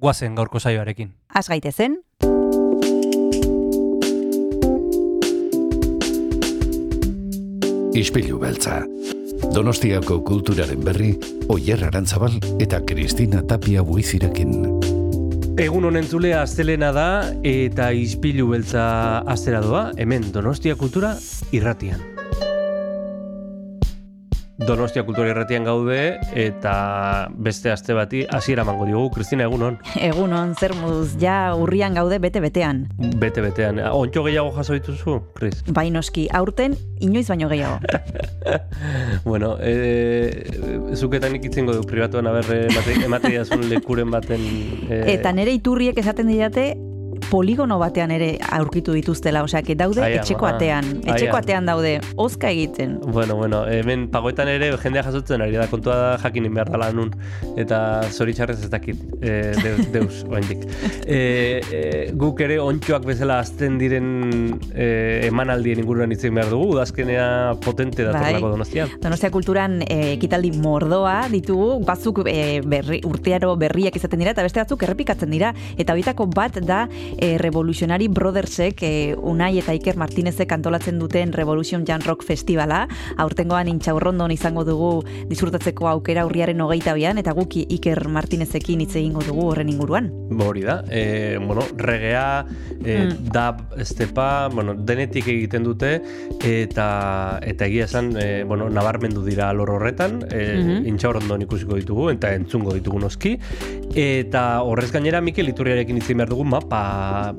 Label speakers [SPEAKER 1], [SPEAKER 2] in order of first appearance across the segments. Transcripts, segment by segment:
[SPEAKER 1] guazen gaurko saioarekin.
[SPEAKER 2] Az gaitezen,
[SPEAKER 3] Ispilu beltza. Donostiako kulturaren berri, Oyer Arantzabal eta Kristina Tapia buizirekin.
[SPEAKER 1] Egun honen zulea astelena da eta izpilu beltza astera doa, hemen Donostia Kultura irratian. Donostia Kultura irratian gaude eta beste aste bati hasiera emango diogu. Kristina, egun hon.
[SPEAKER 2] egunon, zer moduz, ja urrian gaude bete-betean.
[SPEAKER 1] Bete-betean. Ontxo gehiago jaso dituzu, Kris?
[SPEAKER 2] Bai noski, aurten inoiz baino gehiago.
[SPEAKER 1] bueno, e, zuketan ikitzengo du privatuan aberre emate, emate jazun lekuren baten... E,
[SPEAKER 2] Eta nere iturriek esaten didate, poligono batean ere aurkitu dituztela, osea, daude
[SPEAKER 1] Ai,
[SPEAKER 2] etxeko
[SPEAKER 1] ama.
[SPEAKER 2] atean. Etxeko
[SPEAKER 1] Ai,
[SPEAKER 2] atean daude, ozka egiten.
[SPEAKER 1] Bueno, bueno, hemen pagoetan ere jendea jasotzen ari da, kontua da jakinin behar dala nun, eta zoritxarrez ez dakit, e, deus, deus oraindik. E, e, guk ere ontxoak bezala azten diren e, emanaldien inguruan itzen behar dugu, udazkenea potente
[SPEAKER 2] Bai.
[SPEAKER 1] datorlako donostian.
[SPEAKER 2] Donostia kulturan ekitaldi mordoa ditugu, batzuk e, berri, urtearo berriak izaten dira, eta beste batzuk errepikatzen dira. Eta horietako bat da e, Revolutionary Brothersek, e, Unai eta Iker Martinezek antolatzen duten Revolution Jan Rock Festivala. Aurtengoan intxaurrondon izango dugu disfrutatzeko aukera urriaren hogeita bian, eta guki Iker Martinezekin hitz egingo dugu horren inguruan.
[SPEAKER 1] Hori da, e, bueno, regea, e,
[SPEAKER 2] Mm.
[SPEAKER 1] dab, estepa, bueno, denetik egiten dute, eta eta egia esan, e, bueno, nabarmendu dira alor horretan, e,
[SPEAKER 2] Mhm.
[SPEAKER 1] intxaurrondon ikusiko ditugu, eta entzungo ditugu noski, eta horrez gainera Mikel Iturriarekin itzin behar dugu mapa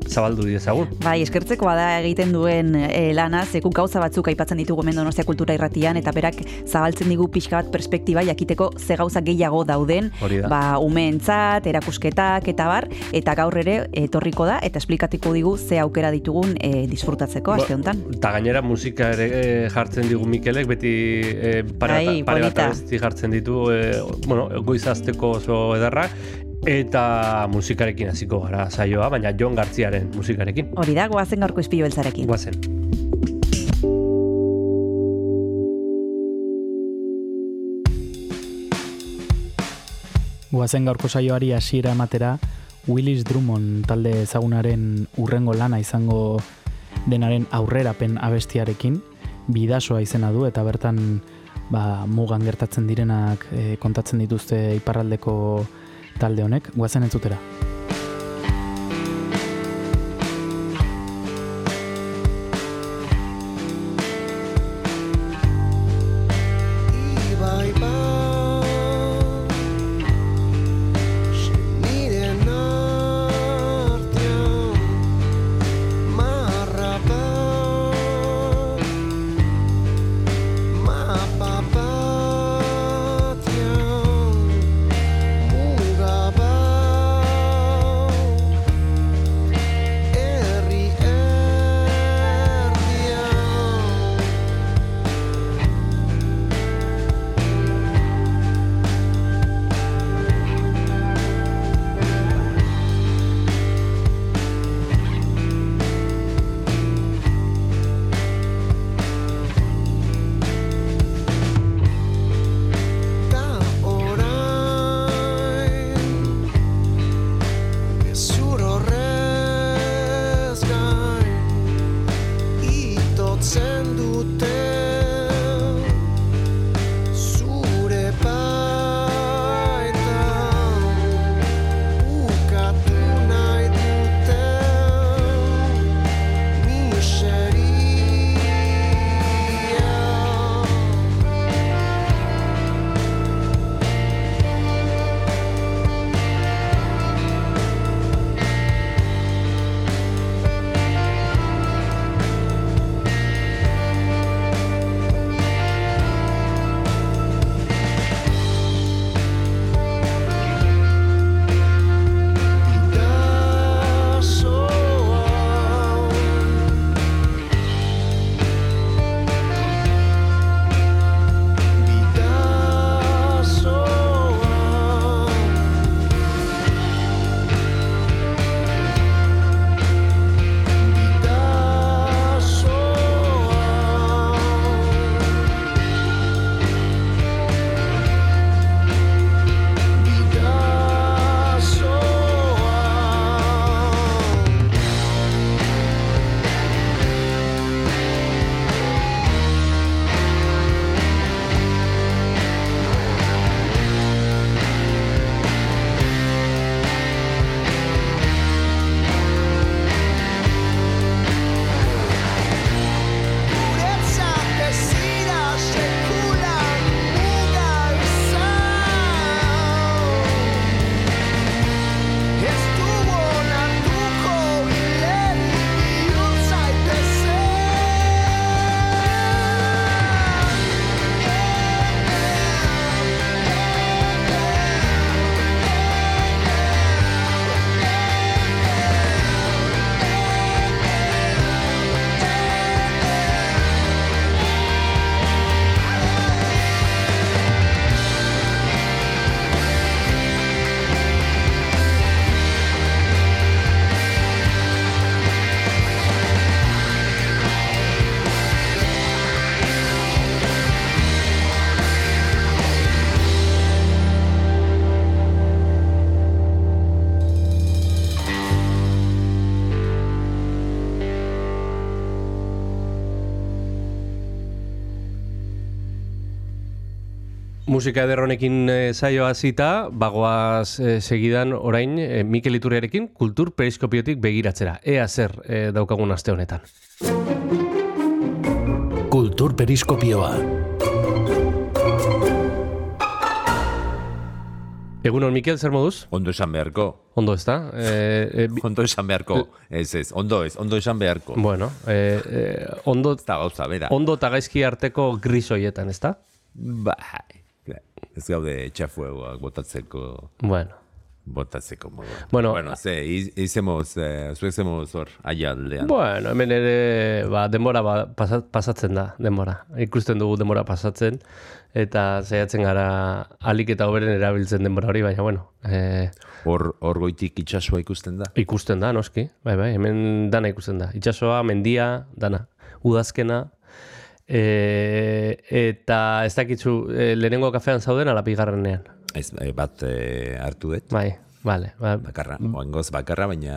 [SPEAKER 1] zabaldu didezagun.
[SPEAKER 2] Bai, eskertzekoa da egiten duen e, lana, zeku gauza batzuk aipatzen ditugu hemen Donostia Kultura Irratian, eta berak zabaltzen digu pixka bat perspektiba jakiteko ze gauza gehiago dauden,
[SPEAKER 1] da.
[SPEAKER 2] ba, umeentzat, erakusketak, eta bar, eta gaur ere etorriko da, eta esplikatiko digu ze aukera ditugun e, disfrutatzeko, aste honetan.
[SPEAKER 1] Eta gainera musika ere e, jartzen digu Mikelek, beti e, pare, bat, pare bat jartzen ditu, e, bueno, goizazteko oso edarrak, eta musikarekin hasiko gara saioa, baina Jon Gartziaren musikarekin.
[SPEAKER 2] Hori da, goazen gaurko izpilu beltzarekin.
[SPEAKER 1] Guazen.
[SPEAKER 4] Guazen gaurko saioari hasiera ematera Willis Drummond talde ezagunaren urrengo lana izango denaren aurrerapen abestiarekin bidasoa izena du eta bertan ba, mugan gertatzen direnak eh, kontatzen dituzte iparraldeko talde honek guazen entzutera.
[SPEAKER 1] Musika ederronekin e, saioa hasita, bagoaz e, segidan orain e, Mikel Iturriarekin kultur periskopiotik begiratzera. Ea zer e, daukagun aste honetan.
[SPEAKER 3] Kultur periskopioa.
[SPEAKER 1] Egunon, Mikel, zer moduz?
[SPEAKER 5] Ondo esan beharko.
[SPEAKER 1] Ondo ez da? E, e, bi-
[SPEAKER 5] Ondo esan beharko. Ez, ez, ondo ez, ondo esan beharko.
[SPEAKER 1] bueno, e, e, ondo,
[SPEAKER 5] Ez da gauza, bera.
[SPEAKER 1] ondo eta gaizki arteko gris hoietan, ez da?
[SPEAKER 5] Bai. Ez gaude txafuegoak botatzeko,
[SPEAKER 1] Bueno,
[SPEAKER 5] botatzeko modu.
[SPEAKER 1] Bueno,
[SPEAKER 5] bueno ze, iz- izemoz, eh, zuek zemoz hor, aia aldean.
[SPEAKER 1] Bueno, hemen ere ba, denbora ba, pasa- pasatzen da, denbora. Ikusten dugu denbora pasatzen, eta saiatzen gara alik eta hoberen erabiltzen denbora hori, baina bueno, e,
[SPEAKER 5] Hor, hor goitik itxasua ikusten da.
[SPEAKER 1] ikusten da, noski. Bai, bai, hemen dana ikusten da. Itxasoa, mendia, dana. Udazkena, e, eta ez dakitzu, e, lehenengo kafean zauden ala bigarrenean.
[SPEAKER 5] Ez, eh, bat eh, hartu dut.
[SPEAKER 1] Bai, vale, ba,
[SPEAKER 5] Bakarra, oengoz bakarra, baina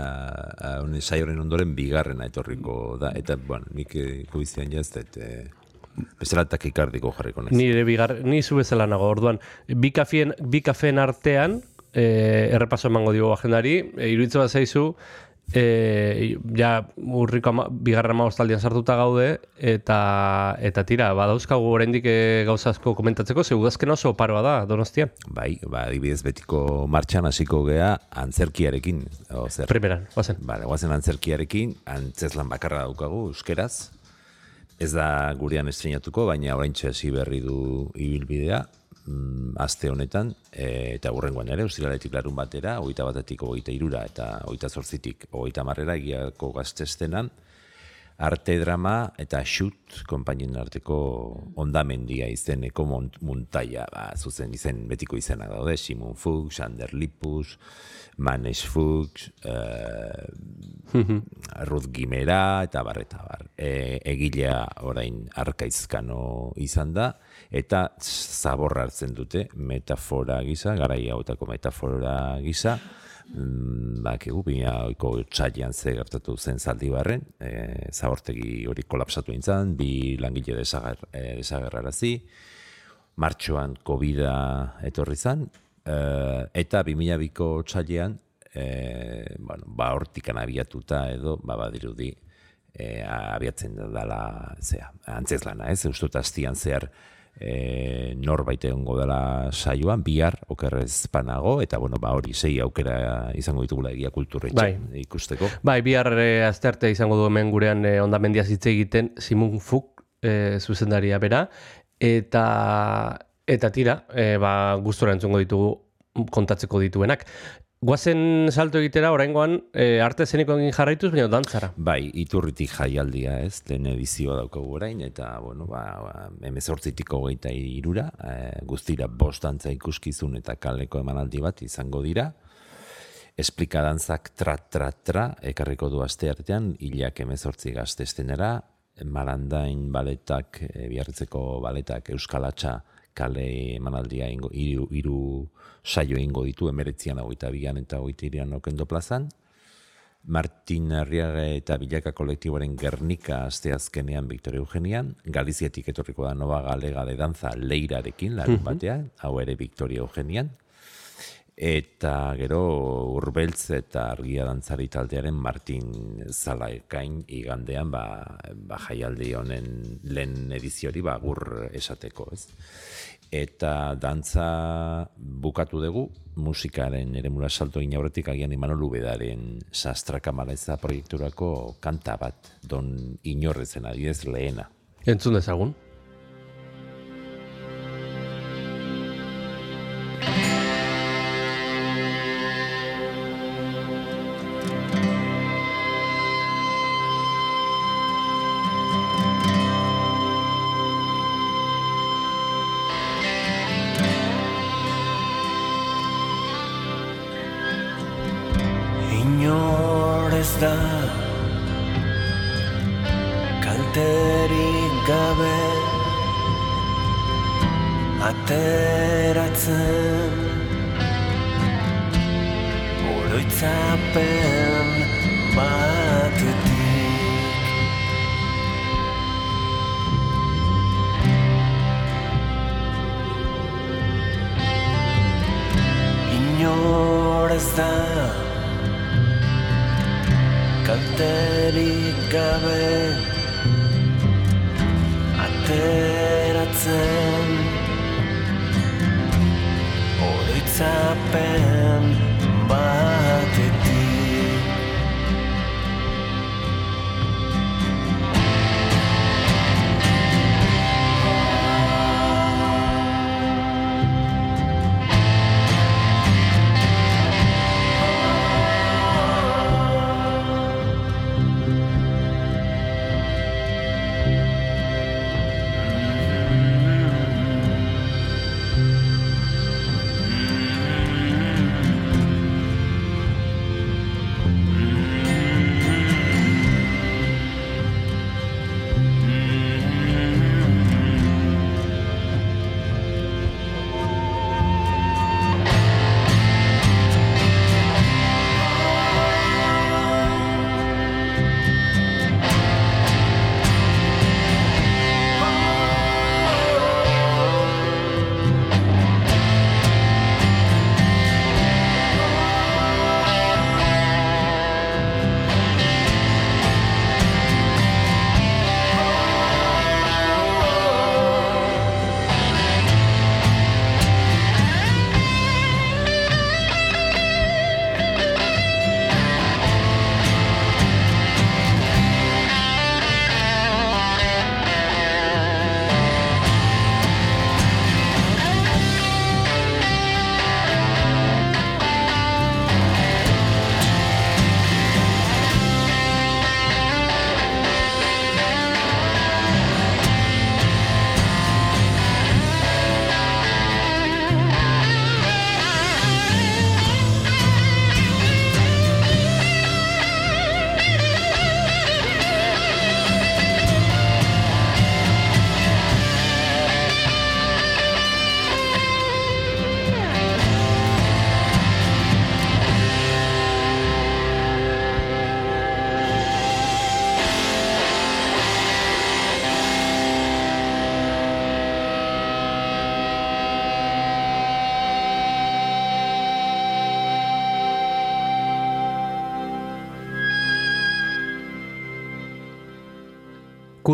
[SPEAKER 5] ah, hone saioren ondoren bigarrena etorriko da. Eta, bueno, nik ikubizian jaztet, eh, bezala takikardiko jarriko naiz.
[SPEAKER 1] Ni ere bigar, ni zu bezala nago. Orduan, bi kafeen, bi kafeen artean eh, errepaso emango digu agendari, e, iruditzen bat zaizu, e, ja urriko ama, bigarren ama sartuta gaude, eta eta tira, badauzkagu oraindik e, gauza asko komentatzeko, ze udazken oso paroa da, donostian.
[SPEAKER 5] Bai, ba, adibidez betiko martxan hasiko gea antzerkiarekin. O, zer,
[SPEAKER 1] Primeran, bazen.
[SPEAKER 5] Bale, guazen antzerkiarekin, antzeslan bakarra daukagu, euskeraz. Ez da gurean estrenatuko, baina orain hasi berri du ibilbidea, mm, aste honetan, e, eta hurrengoan ere, ustiraletik larun batera, hogeita batetik hogeita irura, eta hogeita zortzitik hogeita marrera, egiako gaztestenan, arte drama eta xut konpainien arteko ondamendia izeneko muntaia, ba, zuzen izen, betiko izena daude, Simon Fuchs, Ander Lipus, Manes Fuchs, eh, Ruth Gimera, eta bar, eta bar. E, egilea orain arkaizkano izan da, eta zaborra hartzen dute metafora gisa, garai hauetako metafora gisa, mm, bakigu, binaiko txailan ze gertatu zen zaldi barren, e, zabortegi hori kolapsatu nintzen, bi langile desagar, e, desagerrarazi, martxoan covid etorri zen, eh, eta 2002ko txailean, eh, bueno, ba hortikan abiatuta edo, ba badirudi, eh, abiatzen dela, zea, antzeslana, ez, eustut astian zehar, e, norbait egongo dela saioan, bihar okerrez panago, eta bueno, ba hori sei aukera izango ditugula egia kulturretxe ikusteko.
[SPEAKER 1] Bai, bihar e, astearte izango du hemen gurean e, ondamendia hitz egiten Simon Fuk e, zuzendaria bera eta eta tira, e, ba gustora entzungo ditugu kontatzeko dituenak. Guazen salto egitera oraingoan e, arte zeniko egin jarraituz, baina dantzara.
[SPEAKER 5] Bai, iturritik jaialdia, ez, lehen edizioa daukagu orain, eta, bueno, ba, ba emezortzitik hogeita irura, e, guztira bost dantza ikuskizun eta kaleko emanaldi bat izango dira. Esplikadantzak tra, tra, tra, ekarriko du aste artean, hilak emezortzi gaztestenera, malandain baletak, e, biarritzeko baletak euskalatxa kale emanaldia ingo, iru, iru saio ingo ditu, emeretzian hogeita bian eta hogeita irian okendo plazan, Martin Arriaga eta Bilaka kolektiboaren Gernika asteazkenean Victoria Eugenian, Galiziatik etorriko da Nova Galega de Danza Leirarekin, larun batean, hau ere Victoria Eugenian, eta gero Urbeltz eta Argia Dantzari taldearen Martin Zalaekain igandean ba, ba jaialdi honen lehen ediziori ba gur esateko, ez? Eta dantza bukatu dugu, musikaren eremura salto egin aurretik agian Imanol Ubedaren sastraka maleza proiekturako kanta bat, don inorrezen adidez lehena.
[SPEAKER 1] Entzun dezagun.
[SPEAKER 6] Da. Kalterik gabe Ateratzen. Oroitzapen batetik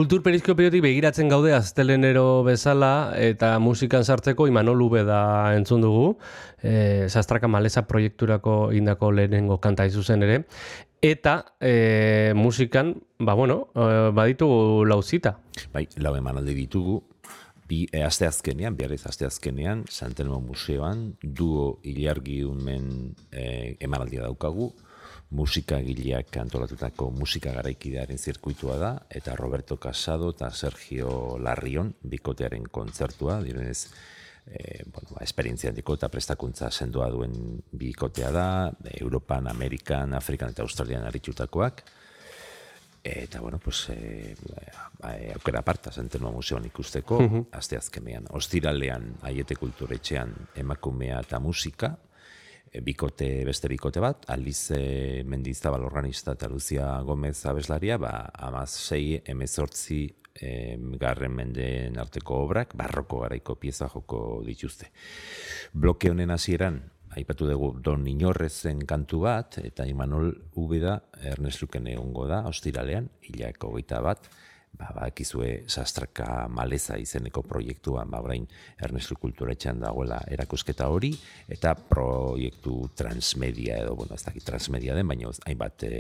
[SPEAKER 1] Kultur periskopiotik begiratzen gaude aztelenero bezala eta musikan sartzeko Imanol Ube da entzun dugu, e, Sastraka Maleza proiekturako indako lehenengo kanta izuzen ere, eta e, musikan, ba bueno, e, baditu lauzita.
[SPEAKER 5] Bai, lau emanaldi ditugu, bi e, aste azkenean, aste azkenean, Santelmo Museoan, duo ilargi unmen e, emanaldia daukagu, musikagileak antolatutako musika garaikidearen zirkuitua da, eta Roberto Casado eta Sergio Larrion bikotearen kontzertua, direnez, e, bueno, ba, esperientzia handiko eta prestakuntza sendoa duen bikotea da, Europan, Amerikan, Afrikan eta Australian aritutakoak, Eta, bueno, pues, e, aukera aparta zentenua museoan ikusteko, uh -huh. aste azkenean. Ostiralean, aiete kulturetxean emakumea eta musika, bikote, beste bikote bat, Alize Mendizabal organista eta Lucia Gomez abeslaria, ba, amaz sei, emezortzi, e, garren mendeen arteko obrak, barroko garaiko pieza joko dituzte. Bloke honen hasieran aipatu dugu Don Inorrezen kantu bat, eta Imanol Ubeda Ernest Luken egongo da, ostiralean, hilako goita bat, ba, bakizue sastraka maleza izeneko proiektuan, ba, orain Ernestu Kulturetxean dagoela erakusketa hori, eta proiektu transmedia edo, bueno, ez dakit transmedia den, baina hainbat e,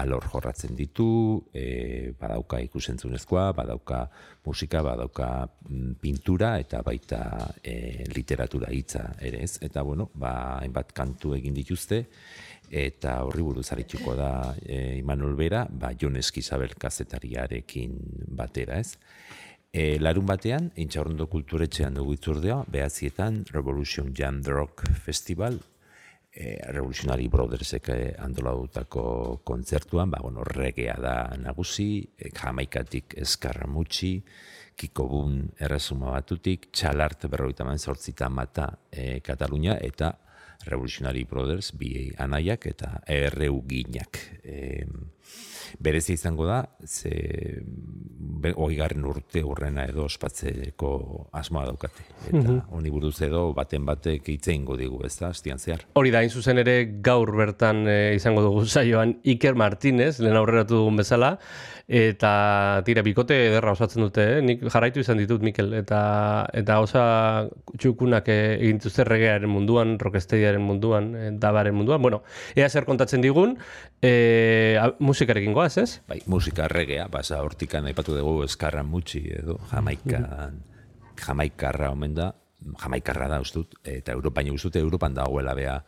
[SPEAKER 5] alor jorratzen ditu, e, badauka ikusentzunezkoa, badauka musika, badauka mm, pintura, eta baita e, literatura hitza ere ez, eta bueno, ba, hainbat kantu egin dituzte, eta horri buruz arituko da e, Imanol Bera, ba, Jon Eskizabel kazetariarekin batera, ez? E, larun batean, intxaurrondo kulturetxean dugu itzurdea, behazietan Revolution Jam Rock Festival, e, Revolutionary Brothersek andoladutako kontzertuan, ba, bueno, regea da nagusi, e, jamaikatik eskarramutxi, Kiko Bun erresuma batutik, txalart berroita man sortzita mata e, Katalunia, eta Revolutionary Brothers, bi anaiak eta erreu ginak. E, Berezia izango da, ze hogeigarren urte urrena edo ospatzeko asmoa daukate. Eta honi buruz edo baten batek hitze ingo digu, ez da, astian zehar.
[SPEAKER 1] Hori da, zuzen ere gaur bertan e, izango dugu saioan Iker Martinez, lehen aurreratu dugun bezala, eta tira, bikote ederra osatzen dute, eh? nik jarraitu izan ditut, Mikel, eta eta osa txukunak eh, egin dituzte regearen munduan, rocksteadyaren munduan, e, dabaren munduan, bueno, ea zer kontatzen digun, e, a, musikarekin goaz, ez?
[SPEAKER 5] Bai, musika regea, basa hortikan aipatu dugu eskarra mutxi edo jamaikan, jamaikarra omen da, jamaikarra da ustut, eta Europain ustut, Europan dagoela bea,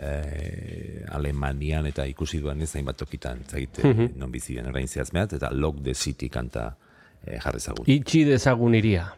[SPEAKER 5] eh, Alemanian eta ikusi duan ez hainbat tokitan, zait, non bizi den orain zehazmeat, eta Lock the City kanta eh, jarri zagun.
[SPEAKER 1] Itxi dezagun iria.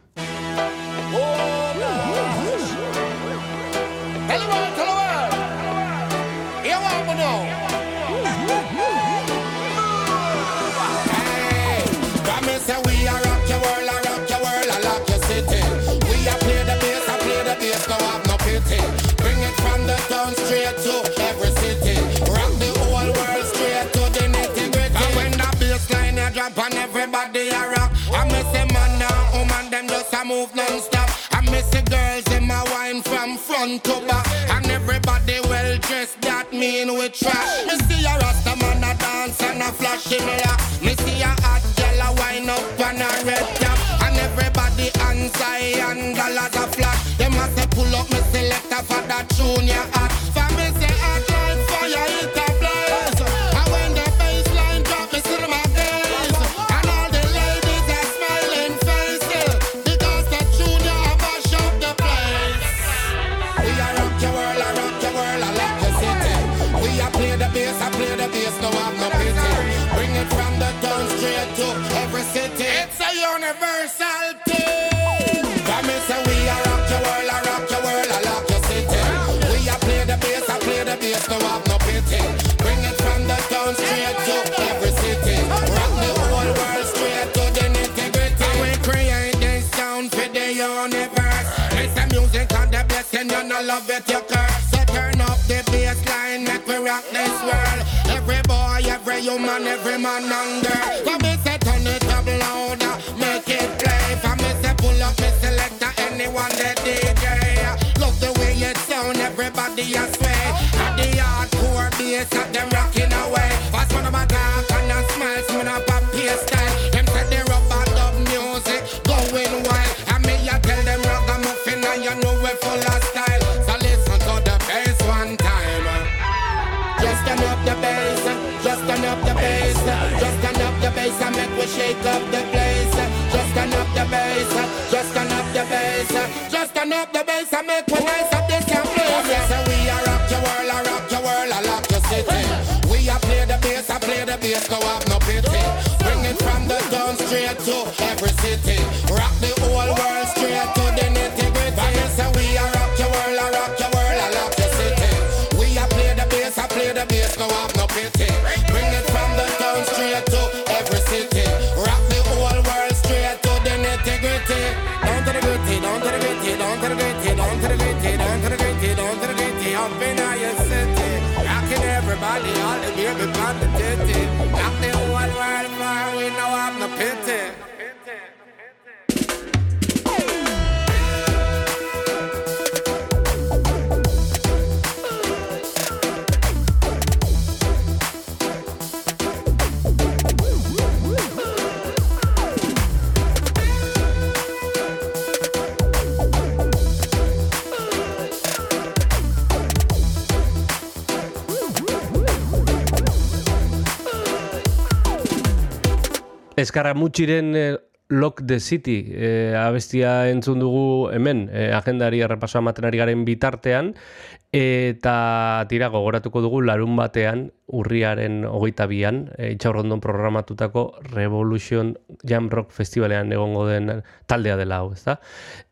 [SPEAKER 7] Move non-stop. I miss the girls in my wine from front to back, and everybody well dressed. That mean we trash. Me see a rasta man a dance and a flash him la. Me see a hot girl a wine up on a red cap, and everybody hands high and dollars a flash. Them a say pull up me selector for that junior hot. For me say universal thing. Promise that we a rock your world, I rock your world, I lock your city. We a play the bass, I play the bass, no have no pity. Bring it from the town straight to every city. Rock the whole world straight to the nitty gritty. We create this sound for the universe. Listen music and the blessing, you know love it, you curse. So turn up the bass line, make we rock this world. Every boy, every human, every man and girl. the sway. To every city. Rock the whole world straight to the nitty gritty. Yes, we are rock your world, I rock your world, I lock your city. We are play the bass, I play the bass, no have no pity. Bring it from the town straight to every city. Rock the whole world straight to the nitty gritty. Down to the gritty, down to the gritty, down to the gritty, down to the gritty, down to the gritty, down to the gritty, up in your city. Rocking everybody, all the baby on the titty. Rock the whole world for
[SPEAKER 1] Eskarramutxiren eh, Lock the City eh, abestia entzun dugu hemen, eh, agendari errepasoa ematen ari garen bitartean, eta tira gogoratuko dugu larun batean, urriaren hogeita bian, eh, itxaurrondon programatutako Revolution Jam Rock Festivalean egongo den taldea dela hau, ezta?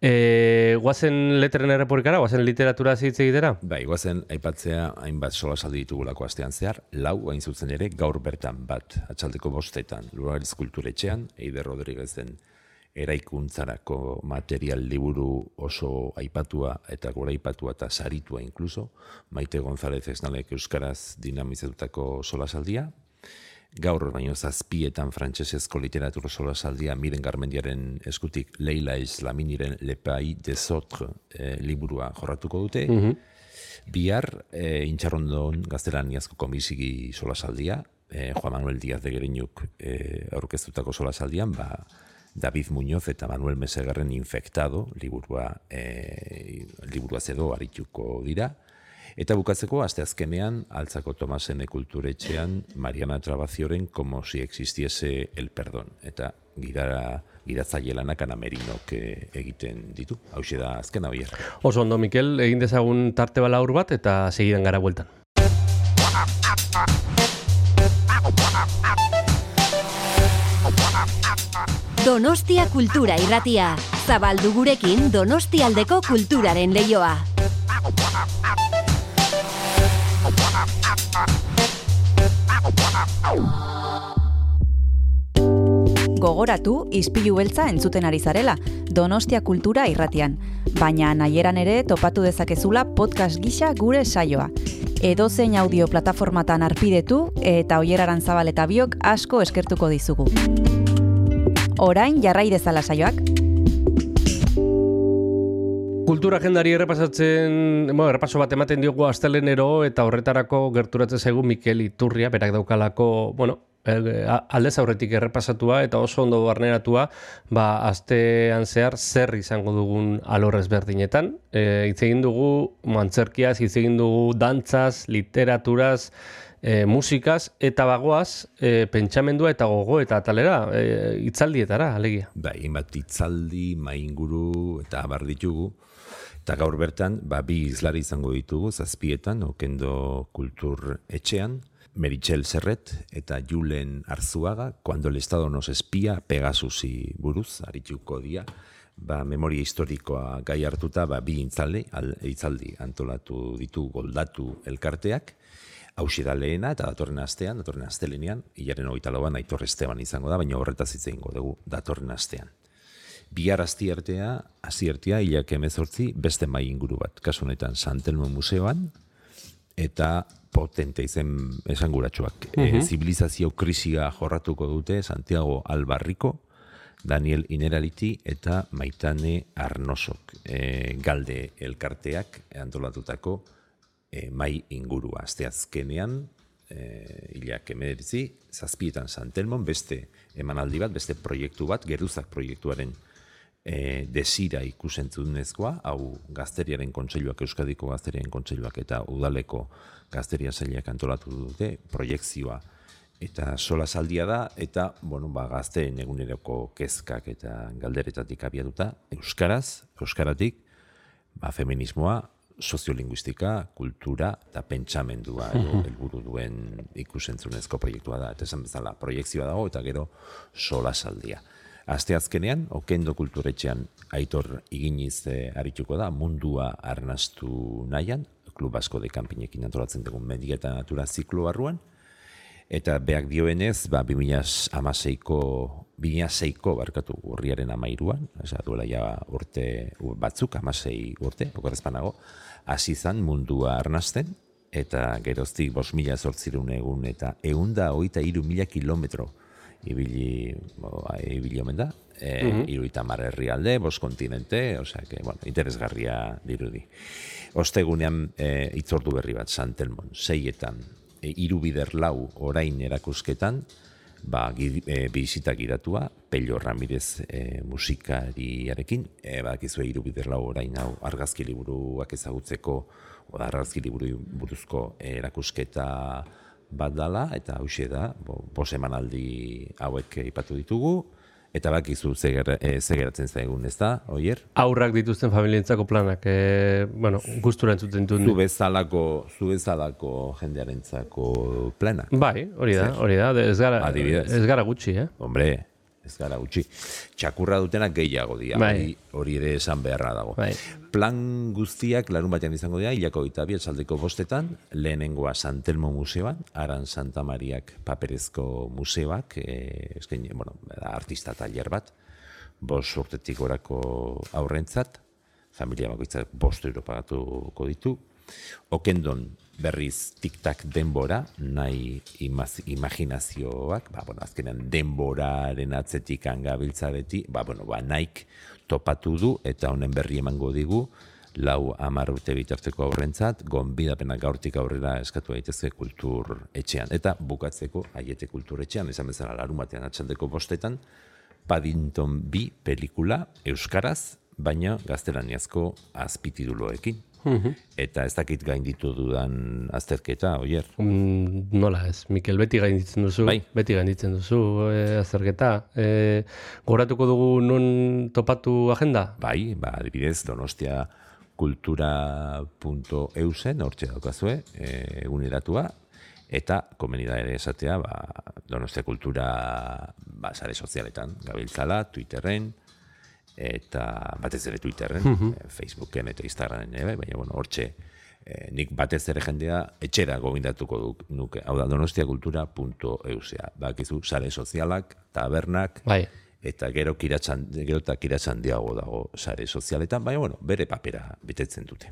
[SPEAKER 1] Eh, guazen letren erreporikara, guazen literatura hitz egitera?
[SPEAKER 5] Bai, guazen aipatzea hainbat solasaldi ditugulako astean zehar, lau hain zuzen ere gaur bertan bat, atxaldeko bostetan, Lurariz Kulturetxean, Eider Rodriguezen eraikuntzarako material liburu oso aipatua eta gora aipatua eta saritua inkluso, Maite González Esnalek Euskaraz dinamizatutako solasaldia, gaur baino zazpietan frantsesezko literatura solasaldia Miren Garmendiaren eskutik Leila Islaminiren Le Pays des Autres eh, liburua jorratuko dute. Bihar, e, intxarrondon gaztelaniazko komisigi solasaldia, e, Juan Manuel Díaz de Geriñuk e, aurkeztutako solasaldian, ba, David Muñoz eta Manuel Mesegarren infektado, liburua, e, liburua zedo arituko dira. Eta bukatzeko, aste azkenean, altzako Tomasen kulturetxean, Mariana Trabazioren como si existiese el perdón. Eta gidara, gidatzaile lanak Ana Merinok eh, egiten ditu. Hau da azkena oier.
[SPEAKER 1] Oso ondo, Mikel, egin dezagun tarte balaur bat eta segidan gara bueltan.
[SPEAKER 8] Donostia Kultura Irratia. Zabaldu gurekin Donostialdeko kulturaren leioa.
[SPEAKER 2] Gogoratu, izpilu beltza entzuten ari zarela, Donostia Kultura irratian. Baina nahieran ere topatu dezakezula podcast gisa gure saioa. Edozein audio plataformatan arpidetu eta oieraran zabal eta biok asko eskertuko dizugu. Orain jarrai dezala saioak.
[SPEAKER 1] Kultura agendari errepasatzen, bueno, errepaso bat ematen diogu astelenero eta horretarako gerturatzen zaigu Mikel Iturria, berak daukalako, bueno, eh, aldez aurretik errepasatua eta oso ondo barneratua, ba, astean zehar zer izango dugun alor ezberdinetan. E, hitz egin dugu mantzerkiaz, hitz egin dugu dantzaz, literaturaz, e, musikaz, eta bagoaz, e, pentsamendua eta gogo eta atalera, e, itzaldietara, alegia.
[SPEAKER 5] Bai, bat itzaldi, mainguru eta abar ditugu. Eta gaur bertan, ba, bi izlari izango ditugu, zazpietan, okendo kultur etxean, Meritxel Serret eta Julen Arzuaga, cuando el Estado nos espía, Pegasusi buruz, arituko dia, ba, memoria historikoa gai hartuta, ba, bi intzaldi, al, itzaldi antolatu ditu goldatu elkarteak, hausi da lehena, eta datorren astean, datorren astelenean, hilaren hogeita lauan Aitor Esteban izango da, baina horretaz hitz egingo dugu datorren astean. Bihar aztiartea, aziertea, hilak emezortzi, beste mai inguru bat. Kasu honetan, Santelmo Museoan, eta potente izen esanguratsuak. E, zibilizazio krisia jorratuko dute Santiago Albarriko, Daniel Ineraliti eta Maitane Arnosok. E, galde elkarteak antolatutako e, mai ingurua. Azte azkenean, e, hilak emeritzi, zazpietan Santelmon, beste emanaldi bat, beste proiektu bat, geruzak proiektuaren e, desira ikusentzunezkoa, hau gazteriaren kontseiluak, Euskadiko gazteriaren kontseiluak eta udaleko gazteria zailak antolatu dute, proiektzioa eta sola saldia da, eta, bueno, ba, gazteen eguneroko kezkak eta galderetatik abiatuta, Euskaraz, Euskaratik, ba, feminismoa, soziolinguistika, kultura eta pentsamendua edo helburu duen ikusentzunezko proiektua da. Eta esan bezala, proiektzioa dago eta gero sola saldia. Aste azkenean, okendo kulturetxean aitor iginiz eh, arituko da, mundua arnastu nahian, klub asko de kanpinekin antolatzen dugun media eta natura ziklo barruan, eta beak dioenez, ba, 2006ko, 2006ko barkatu urriaren amairuan, esa, duela ja urte batzuk, amasei urte, okorrezpanago, hasi zan mundua arnasten, eta geroztik bos mila zortzirun egun, eta eunda hoita iru mila kilometro ibili, bo, ibili omen da, e, mm -hmm. herrialde, bos kontinente, osea, que, bueno, interesgarria dirudi. Ostegunean e, itzordu berri bat, Santelmon, seietan, irubider lau orain erakusketan, ba, gi, e, bizitak iratua, Pello Ramirez e, musikariarekin, e, ba, gizue irubider lau orain hau argazki liburuak ezagutzeko, oda argazki liburu buruzko erakusketa bat dala, eta hauxe da, bo, bos emanaldi hauek ipatu ditugu, eta bakizu ze ger- eh, ze geratzen zaigun, ez da, oier?
[SPEAKER 1] Aurrak dituzten familientzako planak, e, bueno, gustura entzuten dut.
[SPEAKER 5] Zu bezalako, zu bezalako jendearentzako plana.
[SPEAKER 1] Bai, hori da, hori da, ez gara,
[SPEAKER 5] Adibidez.
[SPEAKER 1] ez gara gutxi, eh?
[SPEAKER 5] Hombre, ez gara gutxi. Txakurra dutenak gehiago dira,
[SPEAKER 1] Bai.
[SPEAKER 5] hori, ere esan beharra dago.
[SPEAKER 1] Bai.
[SPEAKER 5] Plan guztiak larun batean izango dira, hilako eta saldeko bostetan, lehenengoa Santelmo Museoan, Aran Santa Mariak paperezko museoak, e, eskaini, bueno, artista taller bat, bost urtetik orako aurrentzat, familia bakoitzak bost euro pagatuko ditu, Okendon berriz tiktak denbora, nahi imaz, imaginazioak, ba, bueno, azkenean denboraren atzetik gabiltza beti, ba, bueno, ba, naik topatu du eta honen berri emango digu, lau amar urte bitarteko aurrentzat, gonbidapenak gaurtik aurrera eskatu daitezke kultur etxean. Eta bukatzeko aiete kultur etxean, esan bezala larun batean atxaldeko bostetan, Paddington bi pelikula euskaraz, baina gaztelaniazko azpitiduloekin. Eta ez dakit gainditu dudan azterketa, oier.
[SPEAKER 1] Mm, nola ez, Mikel, beti gainditzen duzu,
[SPEAKER 5] Bai.
[SPEAKER 1] beti gainditzen duzu e, azerketa. E, goratuko dugu nun topatu agenda?
[SPEAKER 5] Bai, ba, adibidez, donostia kultura.eusen, hortxe daukazue, e, eguneratua, eta komeni da ere esatea, ba, donostia kultura ba, sare sozialetan, gabiltzala, Twitterren, eta batez ere Twitterren, eh, Facebooken eta Instagramen ere, baina bueno, hortxe, eh, nik batez ere jendea etxera gobindatuko duk, nuke, hau da, donostiakultura.eusea, bakizu, sare sozialak, tabernak,
[SPEAKER 1] Bai.
[SPEAKER 5] Eta gero kiratsan, gero eta kiratsan diago dago sare sozialetan, baina bueno, bere papera betetzen dute.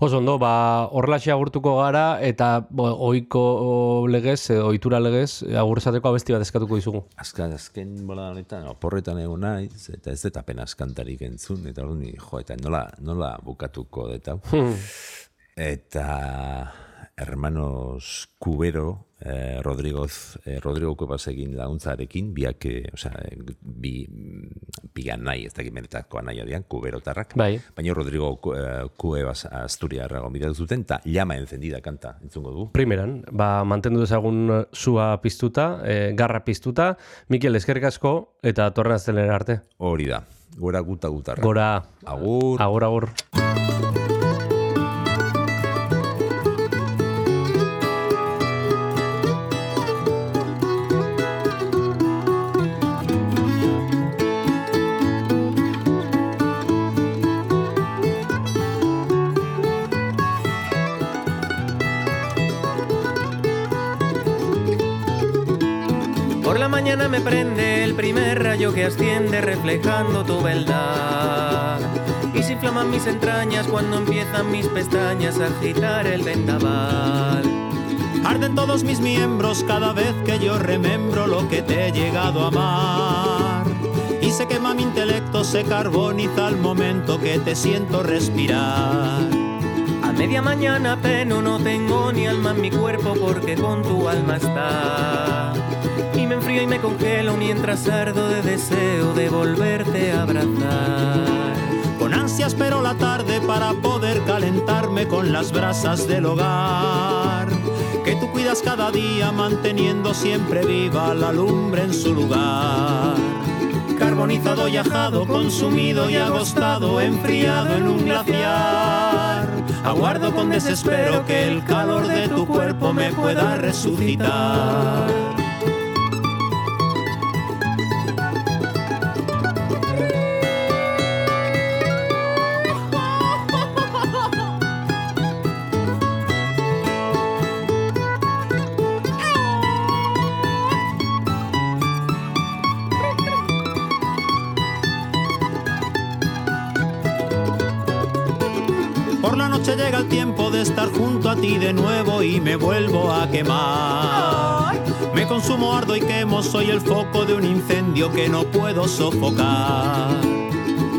[SPEAKER 1] Oso ondo, ba, horrelaxe agurtuko gara, eta bo, oiko legez, ohitura legez, agur esateko abesti bat eskatuko dizugu.
[SPEAKER 5] Azkan, azken bola honetan, oporretan egon naiz, eta ez dut apenas kantarik entzun, eta hori ni, jo, eta nola, nola bukatuko dut hau. Eta hermanos Cubero, eh, Rodrigoz, eh, Rodrigo egin laguntzarekin, biak, eh, osea, eh, bi, bigan nahi, ez dakit benetako nahi adian, Cuberotarrak.
[SPEAKER 1] Bai.
[SPEAKER 5] Baina Rodrigo eh, Cuevas Asturiarra gombidatu zuten, eta llama encendida kanta, entzungo du.
[SPEAKER 1] Primeran, ba, mantendu dezagun eh, sua piztuta, e, garra piztuta, Mikel eskerrik asko, eta torren arte.
[SPEAKER 5] Hori da, gora guta gutarra.
[SPEAKER 1] Gora,
[SPEAKER 5] Agur.
[SPEAKER 1] agur, agur.
[SPEAKER 9] Me prende el primer rayo que asciende reflejando tu beldad. Y se inflaman mis entrañas cuando empiezan mis pestañas a agitar el vendaval.
[SPEAKER 10] Arden todos mis miembros cada vez que yo remembro lo que te he llegado a amar. Y se quema mi intelecto, se carboniza al momento que te siento respirar.
[SPEAKER 9] A media mañana peno, no tengo ni alma en mi cuerpo porque con tu alma está. Me enfrío y me congelo mientras ardo de deseo de volverte a abrazar.
[SPEAKER 10] Con ansia espero la tarde para poder calentarme con las brasas del hogar. Que tú cuidas cada día manteniendo siempre viva la lumbre en su lugar. Carbonizado y ajado, consumido y agostado, enfriado en un glaciar. Aguardo con desespero que el calor de tu cuerpo me pueda resucitar. Noche llega el tiempo de estar junto a ti de nuevo y me vuelvo a quemar. Me consumo, ardo y quemo, soy el foco de un incendio que no puedo sofocar.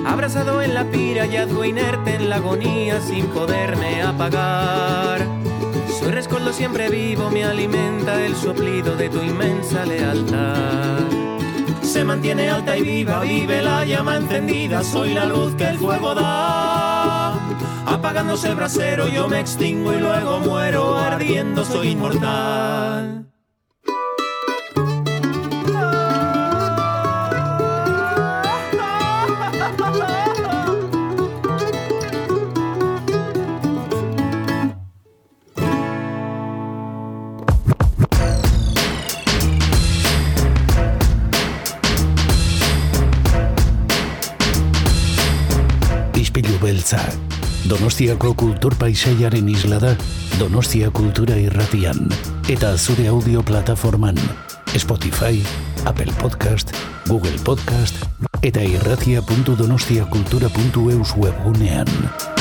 [SPEAKER 9] Abrazado en la pira, yacgo inerte en la agonía sin poderme apagar. Soy rescoldo siempre vivo, me alimenta el soplido de tu inmensa lealtad.
[SPEAKER 10] Se mantiene alta y viva, vive la llama encendida, soy la luz que el fuego da. Apagándose el brasero, yo me extingo y luego muero, ardiendo soy inmortal.
[SPEAKER 3] Donostiako kultur paisaiaren isla da Donostia Kultura Irratian eta zure audio plataforman Spotify, Apple Podcast, Google Podcast eta irratia.donostiakultura.eus webgunean.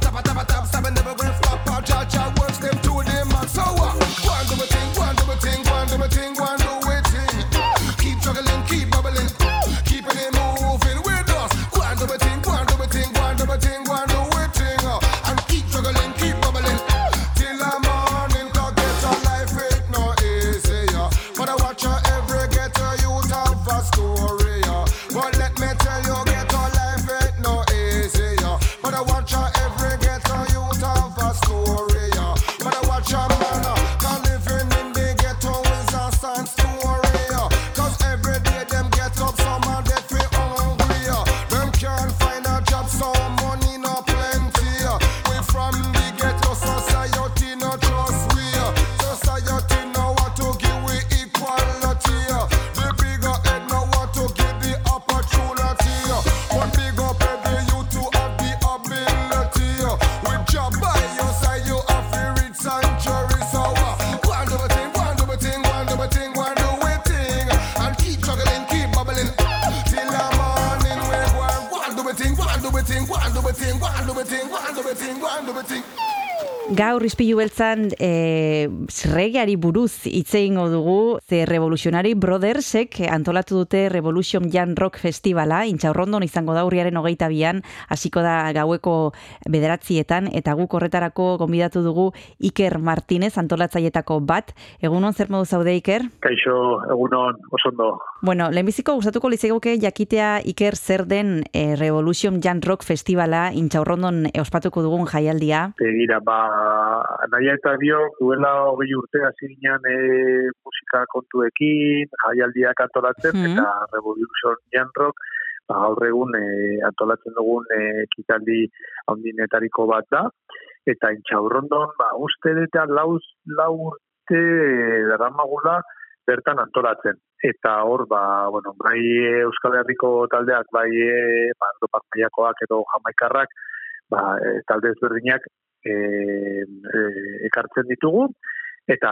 [SPEAKER 11] Tapa izpilu beltzan e, eh, zregiari buruz hitz egingo dugu, ze Revolutionary Brothersek antolatu dute Revolution Jan Rock Festivala, intxaurrondon izango da urriaren hogeita bian, hasiko da gaueko bederatzietan, eta guk horretarako gonbidatu dugu Iker Martinez antolatzaietako bat. Egunon zer modu zaude Iker?
[SPEAKER 12] Kaixo, egunon, osondo.
[SPEAKER 11] Bueno, lehenbiziko gustatuko lizegoke jakitea Iker zer den e, Revolution Jan Rock Festivala intxaurrondon eh, ospatuko dugun jaialdia.
[SPEAKER 12] Begira, ba, nahi eta dio, duela hogei urte hasi ginen e, musika kontuekin, jaialdiak antolatzen,
[SPEAKER 11] mm -hmm.
[SPEAKER 12] eta Revolution Young Rock, ba, gaur egun e, antolatzen dugun e, kitaldi bat da, eta intxaurrondon, ba, uste eta lau, lau urte daramagula bertan antolatzen. Eta hor, ba, bueno, bai e, Euskal Herriko taldeak, bai e, ba, Europa edo Jamaikarrak, ba, e, talde ezberdinak e, e, ekartzen ditugu, eta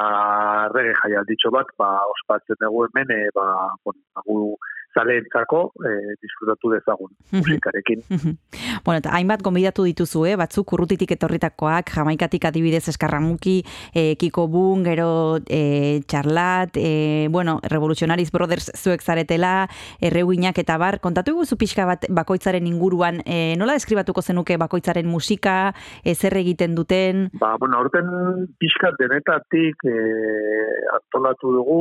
[SPEAKER 12] rege jaialditxo bat, ba, ospatzen dugu hemen, e, ba, bon, agu, ba, zaleentzako e, eh, disfrutatu dezagun musikarekin.
[SPEAKER 11] bueno, eta hainbat gonbidatu dituzu, eh? batzuk urrutitik etorritakoak, jamaikatik adibidez eskarramuki, e, Kiko Bun, gero e, Charlat, e, bueno, Revolutionaries Brothers zuek zaretela, erreguinak eta bar, kontatu guzu pixka bat bakoitzaren inguruan, e, nola deskribatuko zenuke bakoitzaren musika, e, zer egiten duten?
[SPEAKER 12] Ba, bueno, aurten pixka denetatik e, antolatu dugu,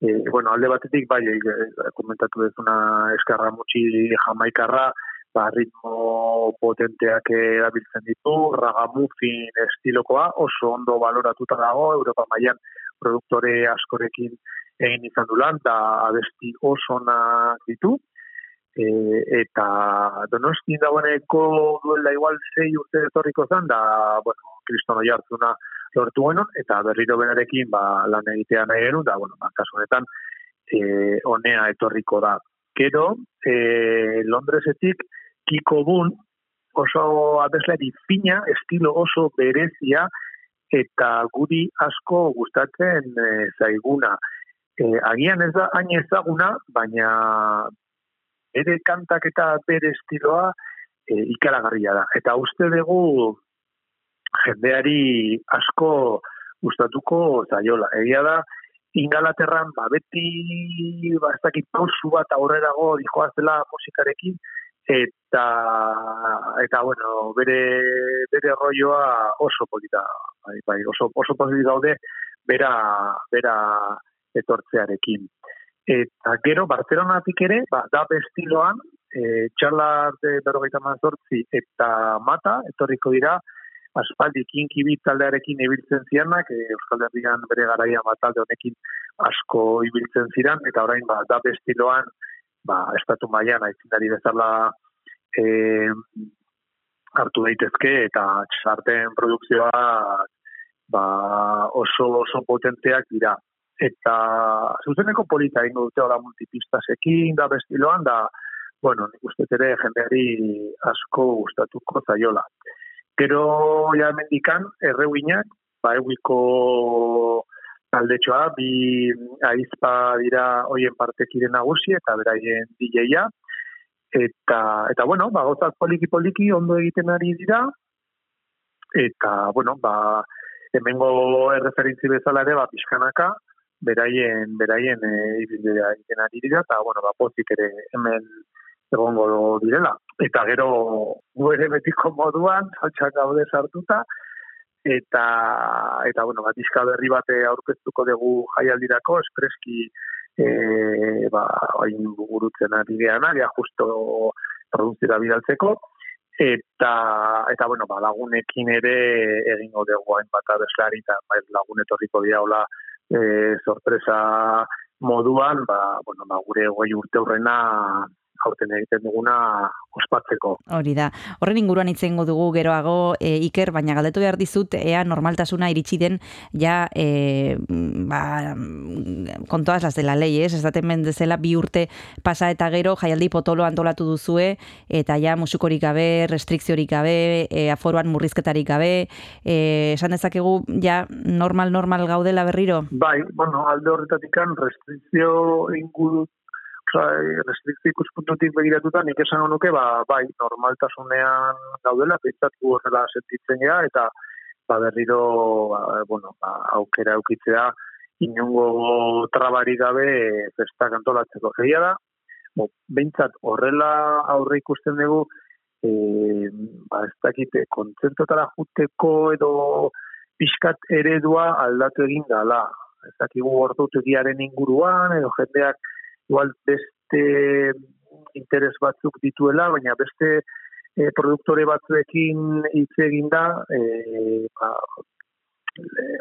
[SPEAKER 12] e, bueno, alde batetik, bai, e, komentatu dezuna eskarra mutxi jamaikarra, ba, ritmo potenteak erabiltzen ditu, ragamufin estilokoa, oso ondo baloratuta dago, Europa mailan produktore askorekin egin izan du lan, da abesti oso ditu, e, eta donosti dagoeneko duela igual sei urte etorriko zen, da, bueno, kristono jartzuna lortu genon, eta berriro benarekin ba, lan egitea nahi genuen, da, bueno, ba, kasu honetan, e, onea etorriko da. Gero, e, Londresetik, Kiko Bun, oso abeslari fina, estilo oso berezia, eta guri asko gustatzen e, zaiguna. E, agian ez da hain ezaguna, baina bere kantak eta bere estiloa e, ikaragarria da. Eta uste dugu jendeari asko gustatuko zaiola. Egia da, Ingalaterran, ba, beti, ba, ez dakit pausu bat aurrerago dijoaz dela musikarekin, eta, eta bueno, bere, bere rolloa oso polita, bai, bai, oso, oso polita daude, bera, bera etortzearekin. Eta gero, Barcelonatik ere, ba, da bestiloan, e, txalar de berrogeita mazortzi eta mata, etorriko dira, aspaldi kinki taldearekin ibiltzen zianak, e, Euskal Herrian bere garaia matalde honekin asko ibiltzen ziran, eta orain ba, da bestiloan, ba, estatu maian aitzindari bezala e, hartu daitezke, eta txarten produkzioa ba, oso oso potenteak dira. Eta zuzeneko polita ingo dute ora multipistasekin, da bestiloan, da, bueno, nik uste ere jendeari asko gustatuko zaiola. Gero ja mendikan erreuinak, ba eguiko taldetxoa, bi aizpa dira hoien partekiren nagusi eta beraien DJ-a. Eta, eta bueno, ba, gozak poliki-poliki ondo egiten ari dira. Eta, bueno, ba, hemengo erreferintzi bezala ere, ba, pixkanaka, beraien, beraien e, egiten ari dira, eta, bueno, ba, pozik ere hemen egongo direla. Eta gero gu ere betiko moduan, saltsak gaude sartuta, eta, eta bueno, bat berri bate aurkeztuko dugu jaialdirako, espreski e, ba, hain burutzen ari gehan, agia justo produzira bidaltzeko, eta, eta bueno, ba, lagunekin ere egingo dugu hain bat abeslari, eta ba, lagun etorriko diaula e, sorpresa moduan, ba, bueno, ba, gure goi urte horrena aurten egiten duguna ospatzeko.
[SPEAKER 2] Hori da. Horren inguruan hitz dugu geroago e, Iker, baina galdetu behar dizut ea normaltasuna iritsi den ja e, ba, con todas las de la ley, ez? Ez daten bendezela bi urte pasa eta gero jaialdi potolo antolatu duzue eta ja musikorik gabe, restrikziorik gabe, e, aforoan murrizketarik gabe, e, esan dezakegu ja normal normal gaudela berriro?
[SPEAKER 12] Bai, bueno, alde horretatik restrikzio inguru restrikzio ikuspuntutik begiratuta, nik esan honuke, ba, bai, normaltasunean gaudela, pentsatu horrela sentitzen gara, eta ba, berriro, ba, bueno, ba, aukera aukitzea, inungo trabari gabe festak antolatzeko. Egia da, bo, behintzat horrela aurre ikusten dugu, e, ba, ez dakite, kontzertotara juteko edo pixkat eredua aldatu egin dala. Ez dakigu ordutegiaren inguruan, edo jendeak igual beste interes batzuk dituela, baina beste e, produktore batzuekin hitz egin da, e, ba,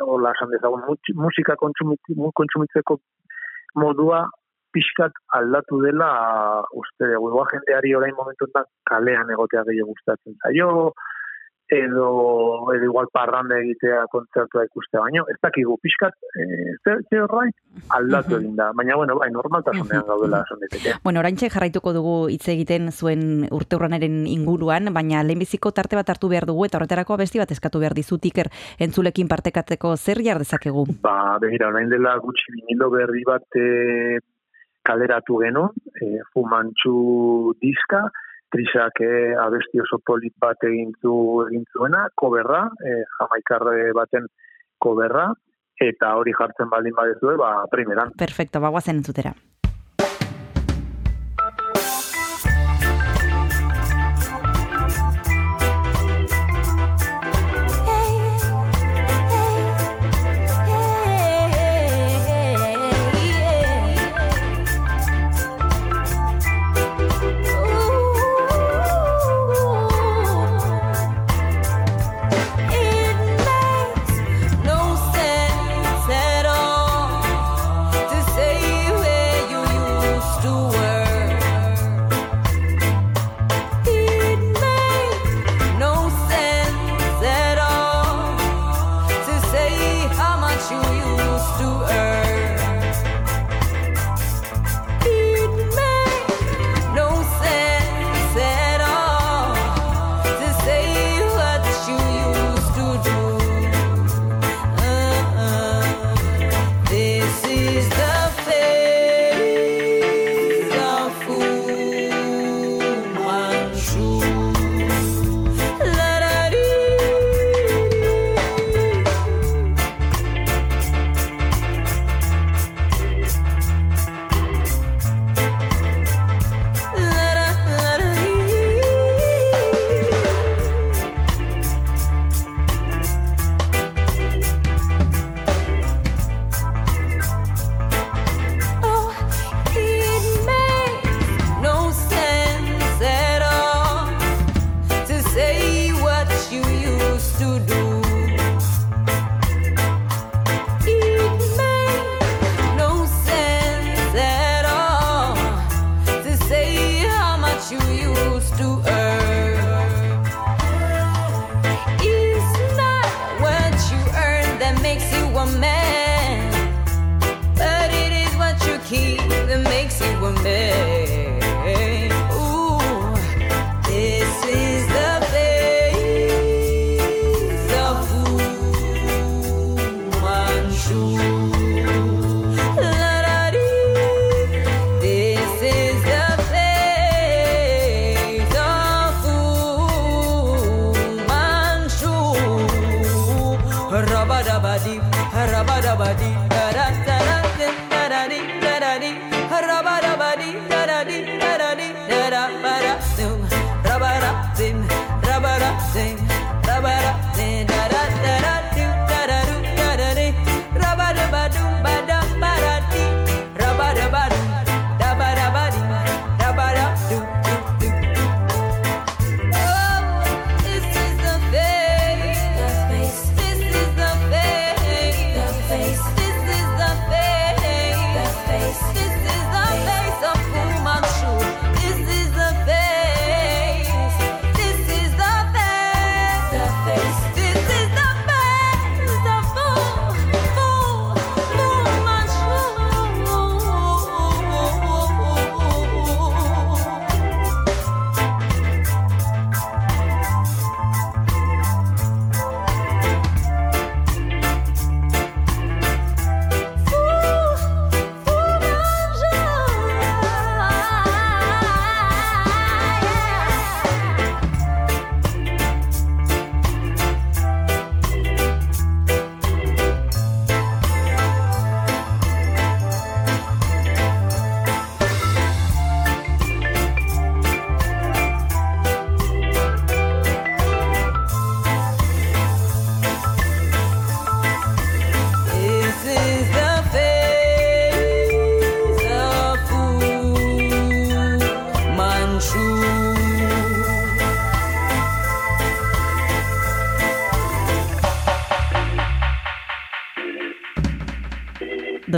[SPEAKER 12] hola esan dezagun, musika kontsumitzeko modua pixkat aldatu dela uste dugu, jendeari orain momentu kalean egotea gehiago gustatzen zaio, edo, edo igual parranda egitea kontzertua ikuste baino, ez dakigu pixkat, e, zer, zer aldatu egin da, baina bueno, bai, normaltasunean gaudela esan.
[SPEAKER 2] Bueno, oraintxe jarraituko dugu hitz egiten zuen urte inguruan, baina lehenbiziko tarte bat hartu behar dugu, eta horretarako besti bat eskatu behar dizutiker entzulekin partekatzeko zer jar dezakegu?
[SPEAKER 12] Ba, begira, orain dela gutxi vinilo berri bat e, kaleratu genuen, e, fumantxu diska, trisak eh, abesti oso polit bat egin zu egin zuena, koberra, eh, jamaikarre baten koberra, eta hori jartzen baldin badezue, ba, primeran.
[SPEAKER 2] Perfecto, bagoazen entzutera.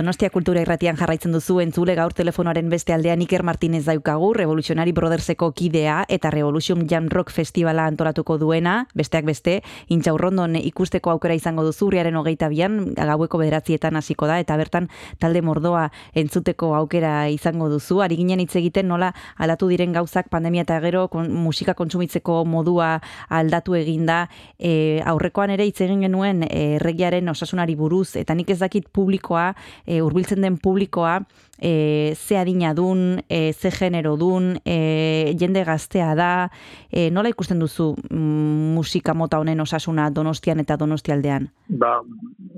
[SPEAKER 2] Donostia Kultura Irratian jarraitzen duzu entzule gaur telefonoaren beste aldean Iker Martinez daukagu, Revolutionary Brotherseko kidea eta Revolution Jam Rock Festivala antolatuko duena, besteak beste, intxaurrondon ikusteko aukera izango duzu urriaren hogeita bian, gaueko bederatzietan hasiko da, eta bertan talde mordoa entzuteko aukera izango duzu. Ari ginen hitz egiten nola aldatu diren gauzak pandemia eta gero kon, musika kontsumitzeko modua aldatu eginda, e, aurrekoan ere hitz egin genuen e, erregiaren osasunari buruz, eta nik ez dakit publikoa, e, hurbiltzen den publikoa, e, ze adina dun, e, ze genero dun, e, jende gaztea da, e, nola ikusten duzu mm, musika mota honen osasuna donostian eta donostialdean?
[SPEAKER 12] Ba,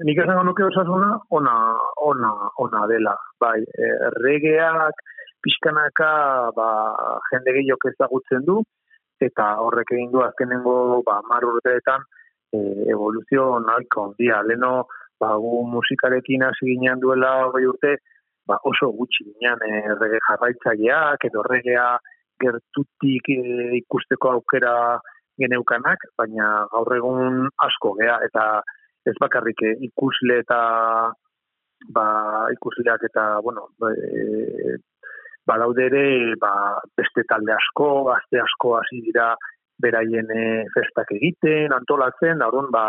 [SPEAKER 12] nik esango nuke osasuna ona, ona, ona dela. Bai, eh, regeak pixkanaka ba, jende gehiok ezagutzen du, eta horrek egin du azkenengo ba, mar urteetan e, evoluzio nahiko handia. Leno, ba, gu musikarekin hasi ginean duela hogei urte, ba, oso gutxi ginean e, rege jarraitzaileak, edo regea gertutik e, ikusteko aukera geneukanak, baina gaur egun asko gea, eta ez bakarrik eh, ikusle eta ba, ikusleak eta, bueno, e, badaude ere ba, beste talde asko, gazte asko hasi dira beraien e, festak egiten, antolatzen, da ba,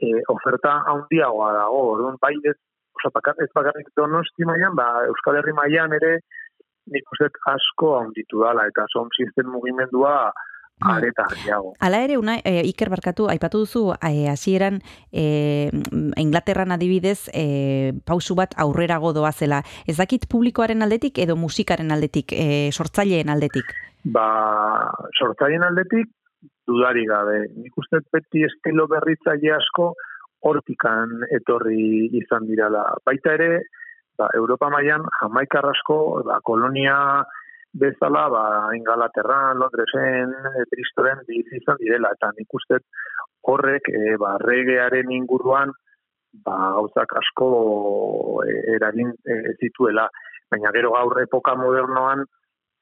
[SPEAKER 12] e, oferta handiagoa dago, orduan, bai ez, oza, bakar, ez bakarrik donosti mailan, ba, Euskal Herri mailan ere, nik dut asko handitu dala, eta som sistem mugimendua areta gehiago.
[SPEAKER 2] Hala ere, una, e, Iker barkatu, aipatu duzu, e, hasieran e, Inglaterran adibidez, e, pausu bat aurrerago doazela. Ez dakit publikoaren aldetik edo musikaren aldetik, e, sortzaileen aldetik?
[SPEAKER 12] Ba, sortzaileen aldetik, dudari gabe. Nik uste beti estilo berritzaile asko hortikan etorri izan dirala. Baita ere, ba, Europa mailan jamaikar asko, ba, kolonia bezala, ba, Ingalaterran, Londresen, e, Bristolen bizi izan direla, eta nik uste horrek, e, ba, regearen inguruan, ba, gauzak asko e, eragin e, zituela. Baina gero gaur epoka modernoan,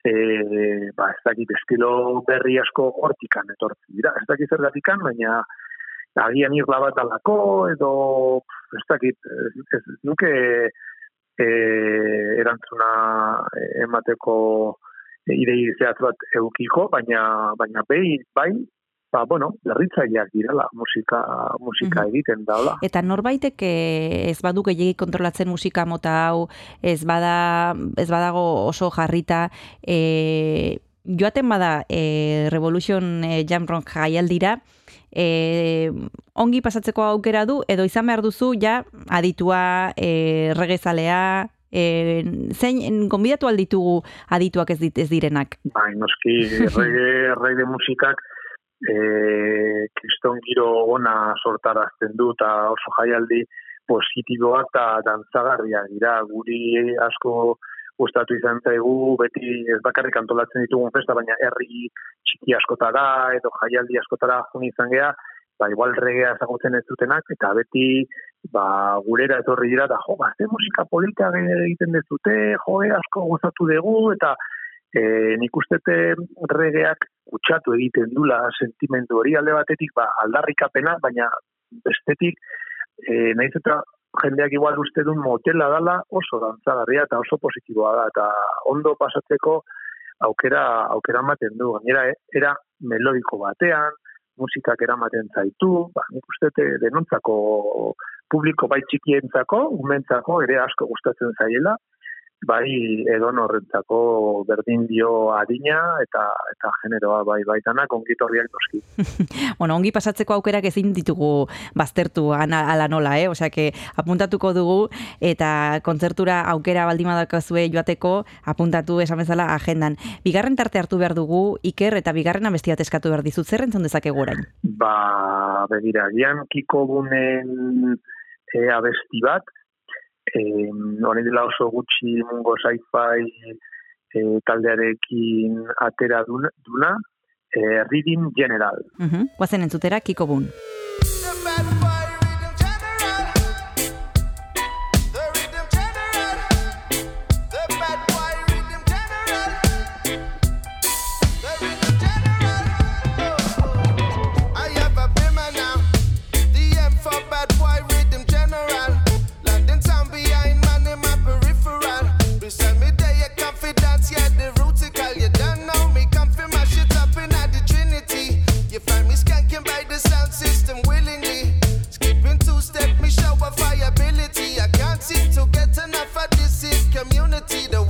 [SPEAKER 12] e, ba, ez dakit estilo berri asko hortikan etortzen dira. Ez dakit zergatikan, baina agian irla bat alako, edo ez dakit, ez, ez nuke e, erantzuna emateko idei zehatz bat eukiko, baina, baina bai, bai, ba, bueno, berritzaileak direla musika, musika egiten da, hola.
[SPEAKER 2] Eta norbaitek eh, ez badu gehiagik kontrolatzen musika mota hau, ez bada ez badago oso jarrita, e, joaten bada e, Revolution e, Jam Rock jaialdira, e, ongi pasatzeko aukera du, edo izan behar duzu, ja, aditua, e, regezalea, e, zein, konbidatu alditugu adituak ez, dit, ez direnak?
[SPEAKER 12] Bai, noski, rege, rege musikak, e, kriston giro ona sortarazten du, eta oso jaialdi positiboak eta dantzagarriak dira, guri asko gustatu izan zaigu, beti ez bakarrik antolatzen ditugun festa, baina herri txiki askotara edo jaialdi askotara jun izan gea, ba, igual regea ezagutzen ez dutenak, eta beti ba, gurera etorri dira, da, jo, ze musika polita egiten dezute, jo, asko gozatu dugu, eta e, nik ustete regeak kutsatu egiten dula sentimendu hori alde batetik, ba, aldarrikapena, baina bestetik, e, nahiz eta jendeak igual uste duen motela dala oso dantzagarria eta oso positiboa da, eta ondo pasatzeko aukera, aukera ematen du. Gainera, e, era melodiko batean, musikak eramaten zaitu, ba, nik uste dut denontzako publiko bai txikientzako, umentzako ere asko gustatzen zaiela, bai edon horrentzako berdin dio adina eta eta generoa bai baitanak ongitorriak noski.
[SPEAKER 2] bueno, ongi pasatzeko aukerak ezin ditugu baztertu ala nola, eh? Osea, que apuntatuko dugu eta kontzertura aukera baldin badakazue joateko apuntatu esan bezala agendan. Bigarren tarte hartu behar dugu Iker eta bigarrena bestia eskatu behar dizut zer entzun dezakegu orain.
[SPEAKER 12] Ba, begira, gian kiko bunen e, abesti bat, eh, hori dela oso gutxi mungo sci-fi eh, taldearekin atera duna, duna eh, Reading General.
[SPEAKER 2] Mhm. Guazen entzutera Kiko Bun.
[SPEAKER 13] see the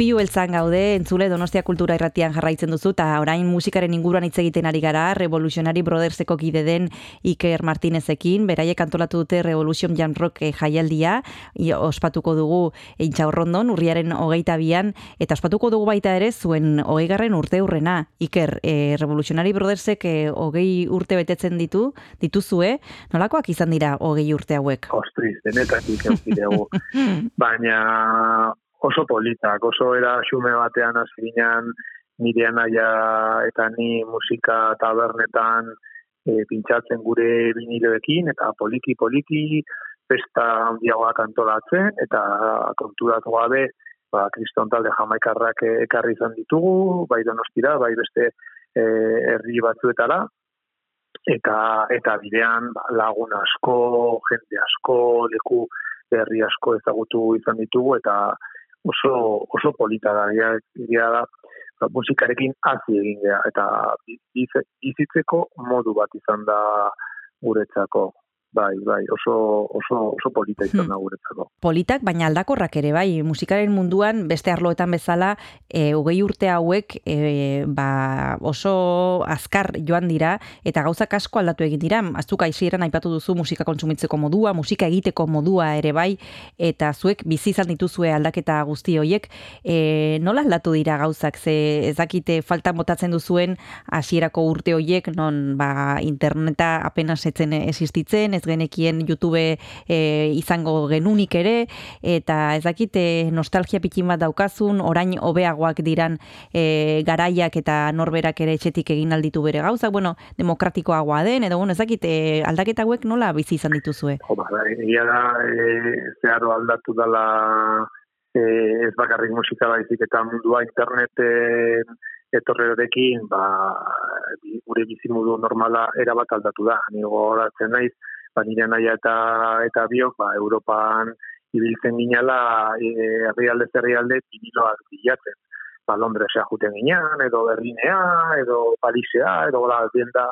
[SPEAKER 2] Ispilu beltzan gaude, entzule Donostia Kultura Irratian jarraitzen duzu, eta orain musikaren inguruan hitz egiten ari gara, Revolutionary Brotherseko kide den Iker Martinezekin, beraiek antolatu dute Revolution Jam Rock eh, jaialdia, ospatuko dugu Intxaurrondon, urriaren hogeita bian, eta ospatuko dugu baita ere zuen hogeigarren urte hurrena. Iker, eh, Revolutionary Brothersek eh, hogei urte betetzen ditu, dituzue, nolakoak izan dira hogei urte hauek?
[SPEAKER 12] Ostriz, denetatik eukidegu. Baina oso politak, oso era xume batean ginen nire anaia eta ni musika tabernetan e, pintxatzen gure viniloekin eta poliki poliki festa handiagoak antolatzen eta konturatu gabe ba, kriston talde jamaikarrak ekarri izan ditugu, bai donostira, bai beste e, herri batzuetara, eta eta bidean ba, lagun asko, jende asko, leku berri asko ezagutu izan ditugu eta oso oso polita da ja, da ba, musikarekin hasi egin gea eta bizi- bizitzeko modu bat izan da guretzako. Bai, bai, oso oso oso polita izan da guretzako.
[SPEAKER 2] politak, baina aldakorrak ere, bai, musikaren munduan, beste arloetan bezala, e, hogei urte hauek e, ba, oso azkar joan dira, eta gauzak asko aldatu egin dira. Aztuk aizieran aipatu duzu musika kontsumitzeko modua, musika egiteko modua ere bai, eta zuek bizi izan dituzue aldaketa guzti hoiek, e, nola aldatu dira gauzak, ze ez dakite faltan botatzen duzuen hasierako urte hoiek, non ba, interneta apenas etzen existitzen, ez genekien YouTube e, izango genunik ere, eta ez dakite nostalgia pikin bat daukazun, orain hobeagoak diran e, garaiak eta norberak ere etxetik egin alditu bere gauzak, bueno, demokratikoagoa den, edo bueno, ez dakite aldaketa hauek nola bizi izan dituzue?
[SPEAKER 12] Jo, ba, da, egia da, e, zeharo aldatu dala e, ez bakarrik musika baizik eta mundua interneten etorrerekin, ba, gure bizimodu normala erabat aldatu da. Ni gogoratzen naiz, ba, nire naia eta, eta biok, ba, Europan ibiltzen ginala, e, herrialde herrialde viniloak bilatzen. Ba, Londresea juten ginean, edo Berlinea, edo Parisea, edo la tienda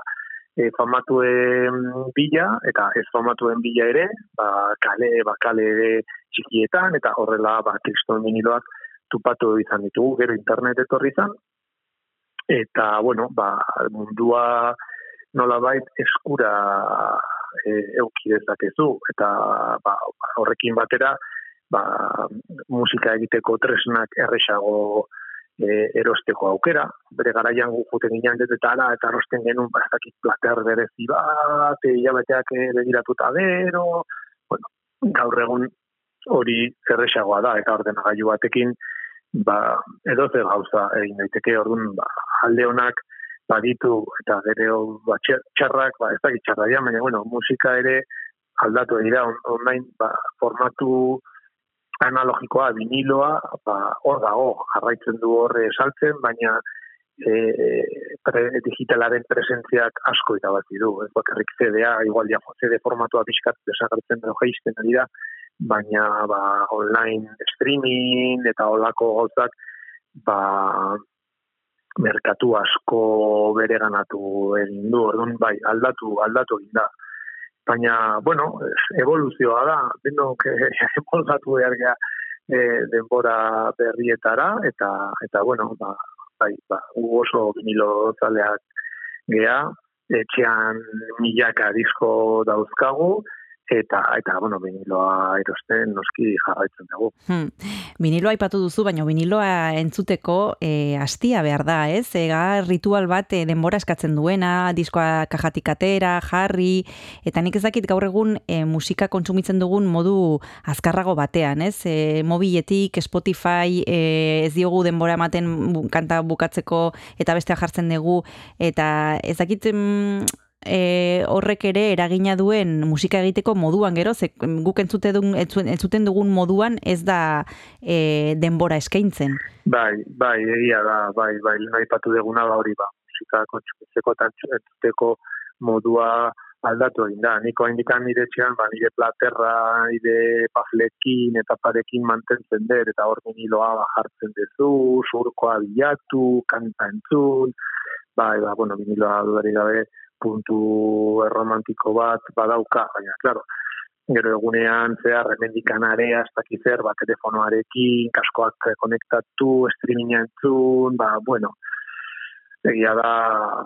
[SPEAKER 12] e, famatuen bila, eta ez famatuen bila ere, ba, kale, ba, kale txikietan, eta horrela, ba, kriston viniloak tupatu izan ditugu, gero internet etorri izan, eta, bueno, ba, mundua nolabait eskura e, euki dezakezu, eta ba, horrekin batera, ba, musika egiteko tresnak erresago e, erosteko aukera. Bere garaian gu juten ginen detetara eta erosten genuen ba, ez dakit plater berezi bat, e, hilabeteak e, begiratuta gero, bueno, gaur egun hori erresagoa da, eta ordenagailu batekin, ba, edo gauza egin daiteke, orduan, ba, alde honak baditu, eta gero ba, txar- txarrak, ba, ez dakit txarra ja, baina, bueno, musika ere aldatu dira, on- online, ba, formatu analogikoa, viniloa, ba, hor dago, jarraitzen du hor eh, saltzen, baina e, pre, digitalaren presentziak asko irabazi du. Ez bakarrik CD-a, igual ja CD formatua pixkat desagertzen edo geisten ari da, baina ba, online streaming eta olako gauzak ba, merkatu asko bereganatu egin du, orduan bai, aldatu, aldatu egin da. Baina, bueno, evoluzioa da, denok evoluzatu behar gea eh, denbora berrietara, eta, eta bueno, ba, bai, ba, oso vinilo zaleak gea, etxean milaka disko dauzkagu, eta, eta bueno, viniloa erosten noski jarraitzen dugu.
[SPEAKER 2] Hmm. Viniloa aipatu duzu, baina viniloa entzuteko e, astia behar da, ez? Ega ritual bat e, denbora eskatzen duena, diskoa kajatik atera, jarri, eta nik ez dakit gaur egun e, musika kontsumitzen dugun modu azkarrago batean, ez? E, mobiletik, Spotify, e, ez diogu denbora ematen kanta bukatzeko eta bestea jartzen dugu, eta ez dakit mm, e, horrek ere eragina duen musika egiteko moduan gero, ze guk entzute dugun, entzuten dugun moduan ez da e, denbora eskaintzen.
[SPEAKER 12] Bai, bai, egia da, bai, bai, nahi patu deguna da hori ba, musika kontsumitzeko eta entzuteko modua aldatu egin da. Niko indikan nire etxean, ba, nire platerra, nire paflekin eta parekin mantentzen dut, eta hor viniloa ba, jartzen dezu, surkoa bilatu, kanta entzun, bai, ba, bueno, viniloa dudarik gabe puntu erromantiko bat badauka, baina, claro, gero egunean zehar hemendikan area, ez dakit zer, ba, telefonoarekin, kaskoak konektatu, streaminga entzun, ba, bueno, egia da,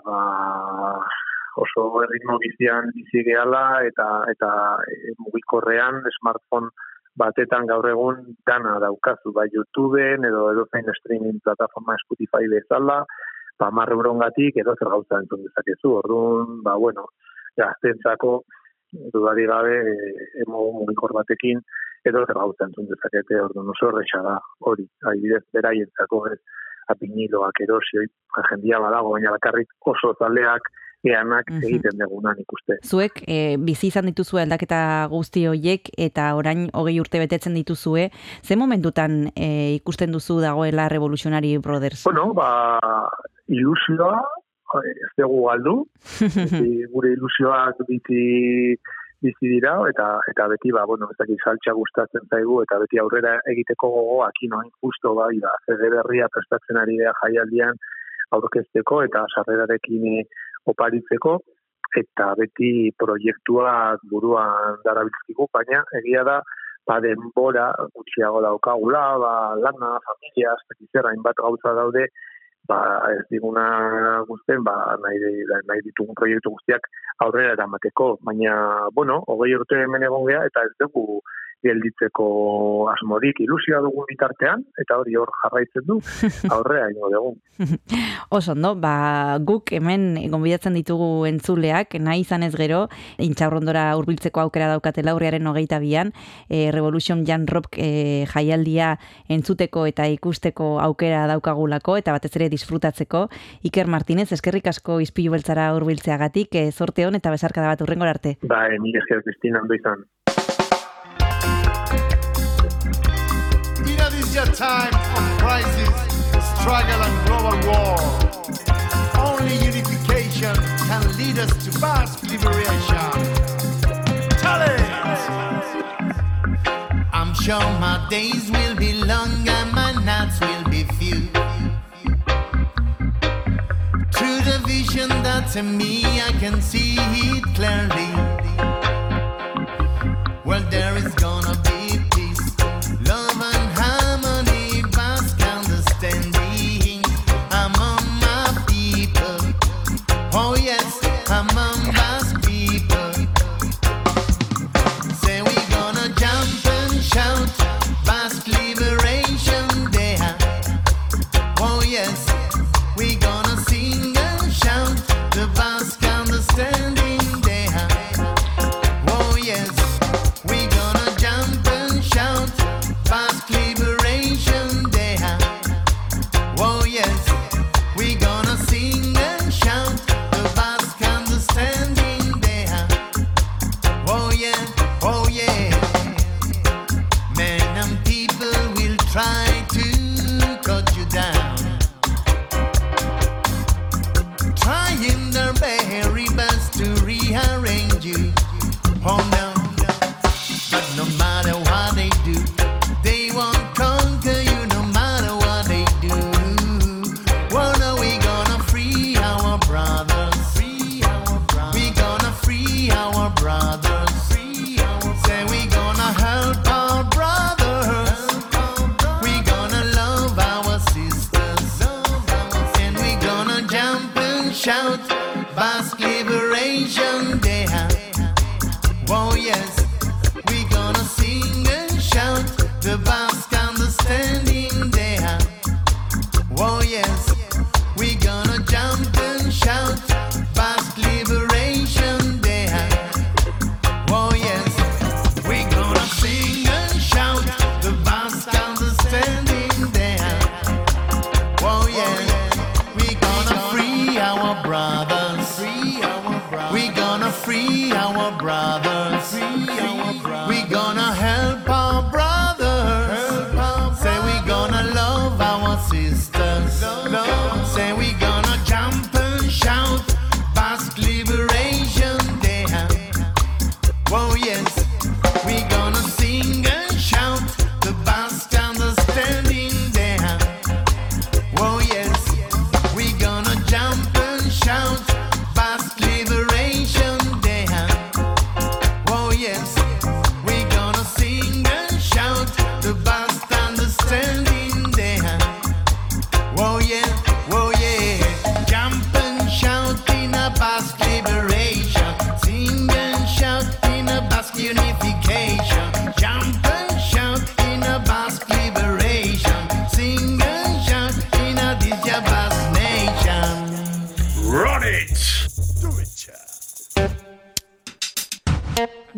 [SPEAKER 12] ba, oso erritmo bizian bizi gehala, eta, eta e, mugikorrean, smartphone batetan gaur egun dana daukazu, ba, YouTubeen edo edo zein streaming plataforma Spotify bezala, ba, marre eurongatik edo zer gauza entzun dezakezu, orduan, ba, bueno, gaztentzako, dudari gabe, e, emo mugikor batekin, edo zer gauza entzun dezakete, orduan oso erresa da, hori, adibidez, beraientzako, ez, apiniloak erosioi, jendia badago, baina bakarrik oso zaleak, eanak egiten degunan ikuste.
[SPEAKER 2] Zuek e, bizi izan dituzue aldaketa guzti hoiek eta orain hogei urte betetzen dituzue, ze momentutan e, ikusten duzu dagoela Revolutionary Brothers?
[SPEAKER 12] Bueno, ba, ilusioa, eh, ez dugu galdu, gure ilusioak bizi bizi dira eta eta beti ba bueno ez dakit saltza gustatzen zaigu eta beti aurrera egiteko gogoak inoain justo bai da CD berria prestatzen ari da jaialdian aurkezteko eta sarrerarekin eh, oparitzeko eta beti proiektuak buruan darabiltzkigu baina egia da ba denbora gutxiago daukagula ba lana familia ez dakit zer hainbat gauza daude ba, ez diguna guzten, ba, nahi, nahi ditugun proiektu guztiak aurrera eramateko. Baina, bueno, hogei urte hemen egon gea, eta ez dugu gelditzeko asmorik ilusioa dugun bitartean, eta hori hor jarraitzen du, aurrera ingo dugu.
[SPEAKER 2] Oso, ondo, ba, guk hemen gonbidatzen ditugu entzuleak, nahi izan ez gero, intxaurrondora hurbiltzeko aukera daukatela urriaren hogeita bian, e, Revolution Jan Rock e, jaialdia entzuteko eta ikusteko aukera daukagulako, eta batez ere disfrutatzeko. Iker Martinez, eskerrik asko izpilu beltzara hurbiltzeagatik, e, zorte hon eta besarkada bat urrengor arte.
[SPEAKER 12] Ba, e, mire esker, Kristina, ondo izan.
[SPEAKER 14] Your time of crisis, struggle, and global war. Only unification can lead us to vast liberation. Talent!
[SPEAKER 15] I'm sure my days will be long and my nights will be few. Through the vision that's in me, I can see it clearly. Well, there is gonna be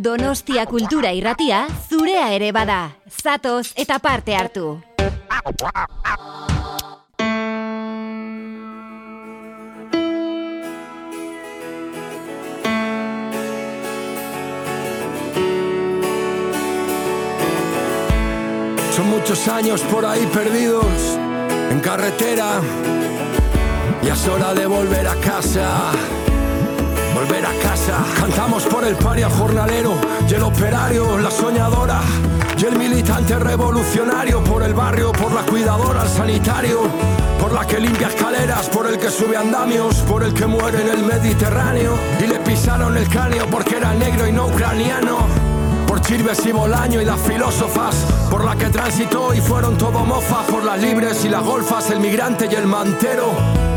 [SPEAKER 8] Donostia kultura irratia zurea ere bada. Zatoz eta parte.
[SPEAKER 16] Son muchos años por ahí perdidos en carretera. Ya es hora de volver a casa. Volver a casa. Cantamos por el paria jornalero y el operario, la soñadora. Y el militante revolucionario por el barrio, por la cuidadora, el sanitario. Por la que limpia escaleras, por el que sube andamios, por el que muere en el Mediterráneo. Y le pisaron el cráneo porque era negro y no ucraniano. Por Chirves y Bolaño y las filósofas, por la que transitó y fueron todo mofas, por las libres y las golfas, el migrante y el mantero,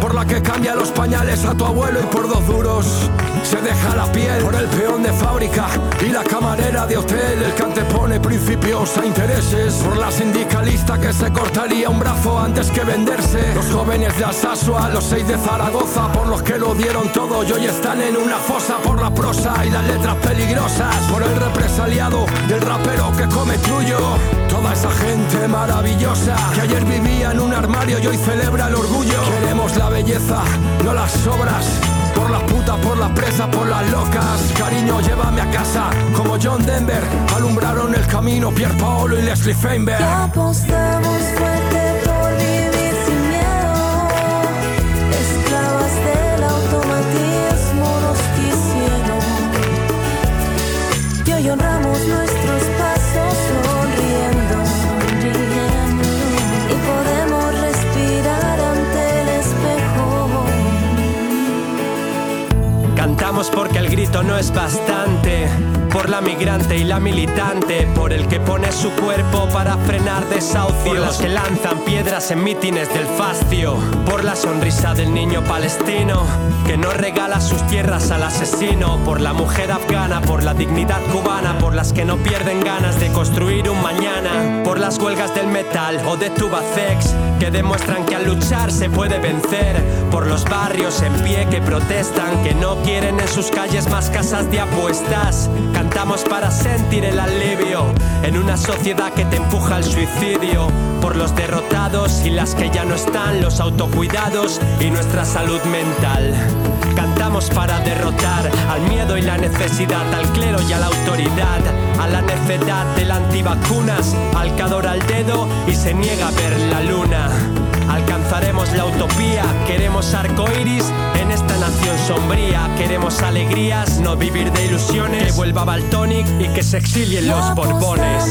[SPEAKER 16] por la que cambia los pañales a tu abuelo y por dos duros se deja la piel, por el peón de fábrica y la camarera de hotel, el que antepone principios a intereses, por la sindicalista que se cortaría un brazo antes que venderse, los jóvenes de Alsasua, los seis de Zaragoza, por los que lo dieron todo y hoy están en una fosa, por la prosa y las letras peligrosas, por el represaliado y el rapero que come tuyo. Toda esa gente maravillosa que ayer vivía en un armario y hoy celebra el orgullo. Belleza, no las obras. Por las putas, por las presas, por las locas. Cariño, llévame a casa. Como John Denver, alumbraron el camino Pierre Paolo y Leslie Feinberg.
[SPEAKER 9] Porque el grito no es bastante. Por la migrante y la militante, por el que pone su cuerpo para frenar desahucios, por los que lanzan piedras en mítines del fascio, por la sonrisa del niño palestino que no regala sus tierras al asesino, por la mujer afgana, por la dignidad cubana, por las que no pierden ganas de construir un mañana, por las huelgas del metal o de Tubacex que demuestran que al luchar se puede vencer, por los barrios en pie que protestan, que no quieren en sus calles más casas de apuestas. Cantamos para sentir el alivio en una sociedad que te empuja al suicidio. Por los derrotados y las que ya no están, los autocuidados y nuestra salud mental. Cantamos para derrotar al miedo y la necesidad, al clero y a la autoridad, a la necedad del antivacunas, al que adora el dedo y se niega a ver la luna. Alcanzaremos la utopía, queremos arcoiris en esta nación sombría, queremos alegrías, no vivir de ilusiones, que vuelva Baltonic y que se exilien los borbones.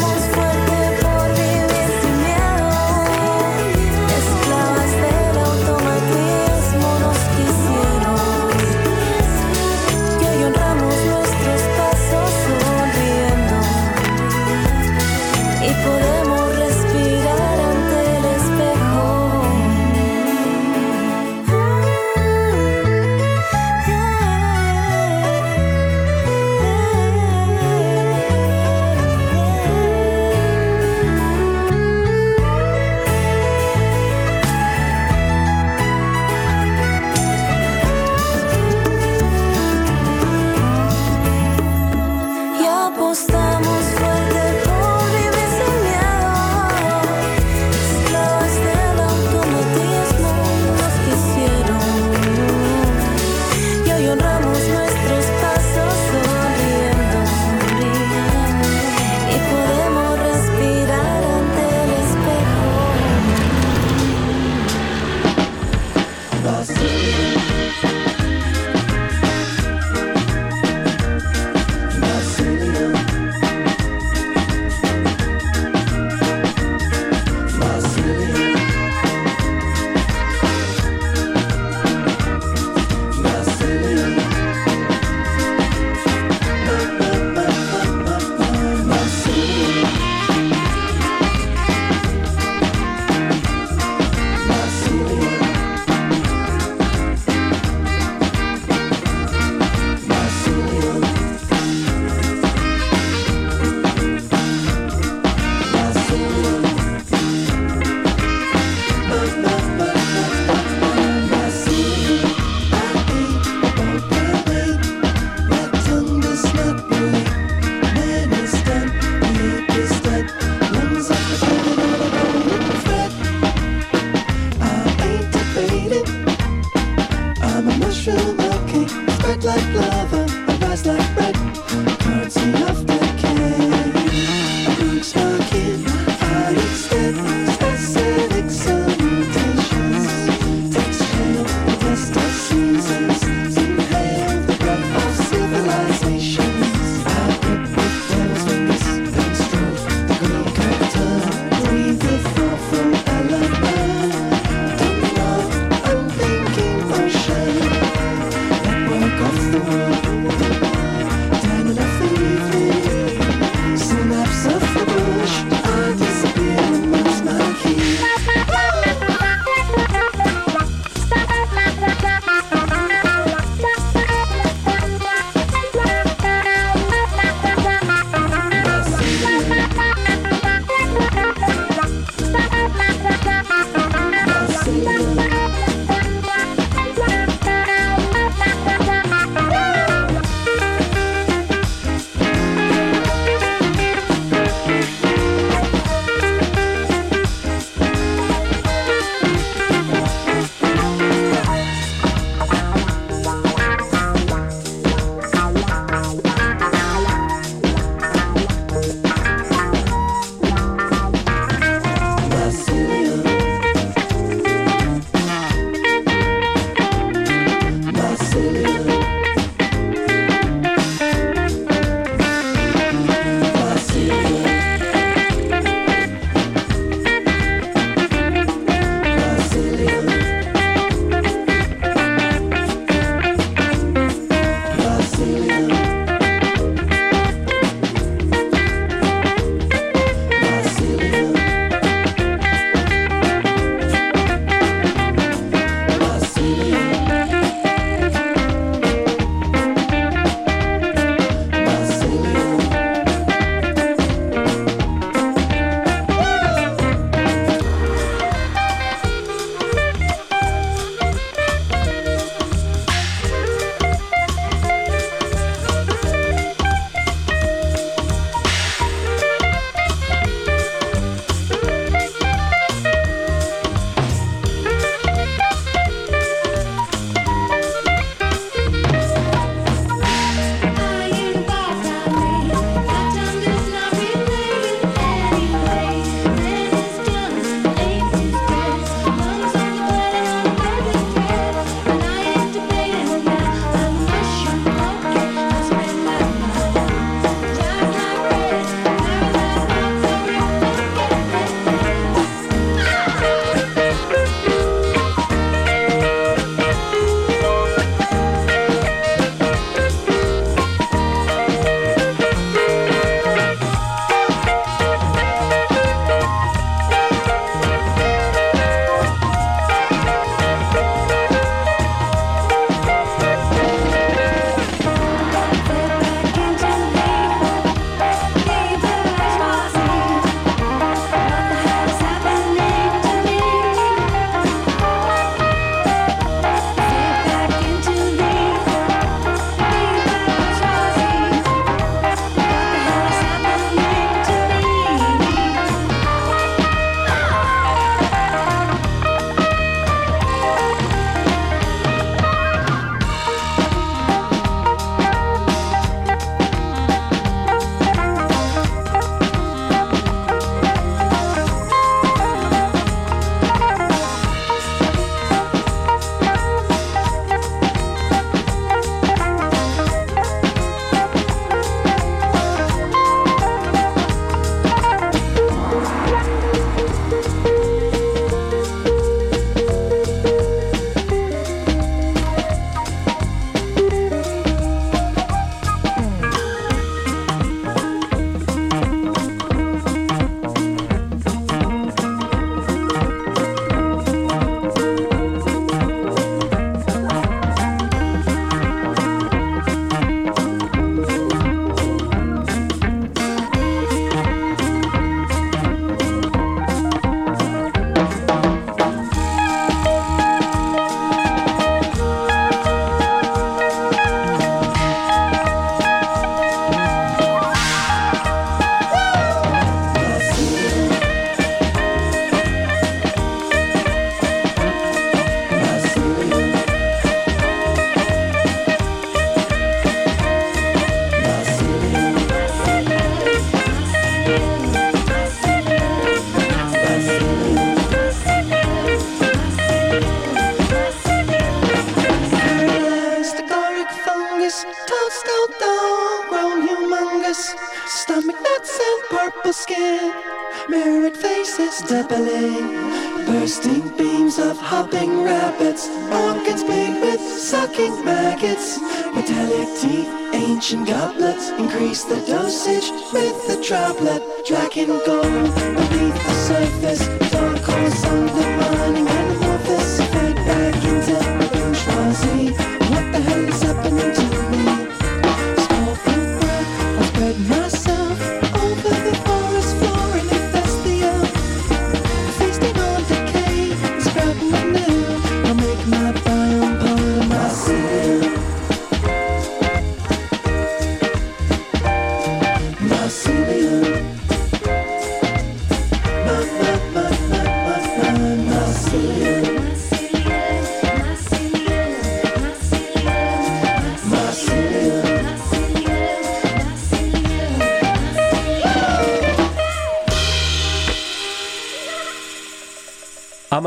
[SPEAKER 17] Increase the dosage with the droplet,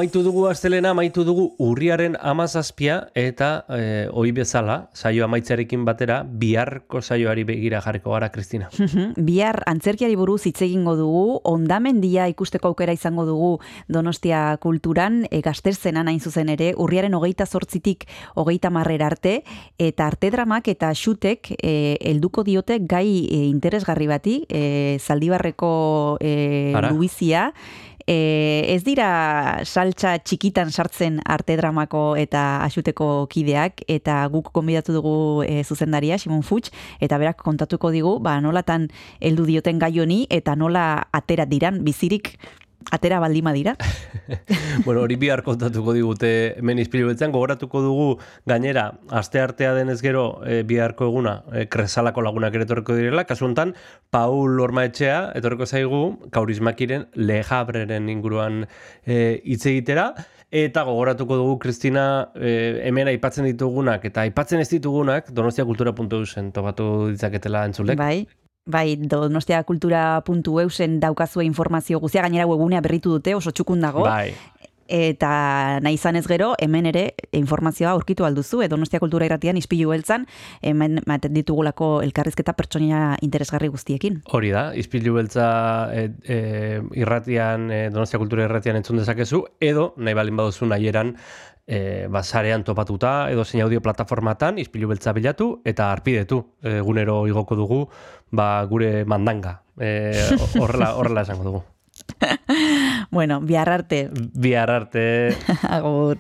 [SPEAKER 1] Amaitu dugu astelena, amaitu dugu urriaren amazazpia eta e, oi bezala, saio amaitzarekin batera, biharko saioari begira jarriko gara, Kristina.
[SPEAKER 2] Bihar antzerkiari buruz hitz egingo dugu, ondamendia ikusteko aukera izango dugu Donostia kulturan, e, gazterzenan hain zuzen ere, urriaren hogeita zortzitik hogeita marrera arte, eta arte dramak eta xutek e, helduko diote gai e, interesgarri bati, e, zaldibarreko e. Luizia, E, ez dira saltza txikitan sartzen arte dramako eta axuteko kideak, eta guk konbidatu dugu e, zuzendaria, Simon Fuchs, eta berak kontatuko digu, ba, nolatan heldu dioten gai honi, eta nola atera diran, bizirik atera baldima dira.
[SPEAKER 1] bueno, hori bihar kontatuko digute hemen izpilu beltzean, gogoratuko dugu gainera, aste artea denez gero e, biharko eguna, e, kresalako lagunak ere etorriko direla, kasu honetan, Paul Ormaetxea etorriko zaigu, kaurismakiren lejabreren inguruan e, hitz egitera, Eta gogoratuko dugu, Kristina, e, hemen aipatzen ditugunak, eta aipatzen ez ditugunak, donostiakultura.eusen topatu ditzaketela entzulek.
[SPEAKER 2] Bai, Bai, donostiakultura.eusen daukazue informazio guztia, gainera webunea berritu dute, oso txukun dago.
[SPEAKER 1] Bai.
[SPEAKER 2] Eta nahi izanez gero, hemen ere informazioa aurkitu alduzu, edo Donostia Kultura irratian ispilu beltzan, hemen maten ditugulako elkarrizketa pertsonia interesgarri guztiekin.
[SPEAKER 1] Hori da, izpilu beltza e, e, irratian, e, Donostia Kultura irratian entzun dezakezu, edo nahi balin baduzu nahieran e, basarean topatuta, edo zein audio plataformatan, izpilu beltza bilatu, eta arpidetu, egunero igoko dugu, ba, gure mandanga. E, horrela, horrela esango dugu.
[SPEAKER 2] bueno, bihar arte.
[SPEAKER 1] Bihar arte.
[SPEAKER 2] Agur.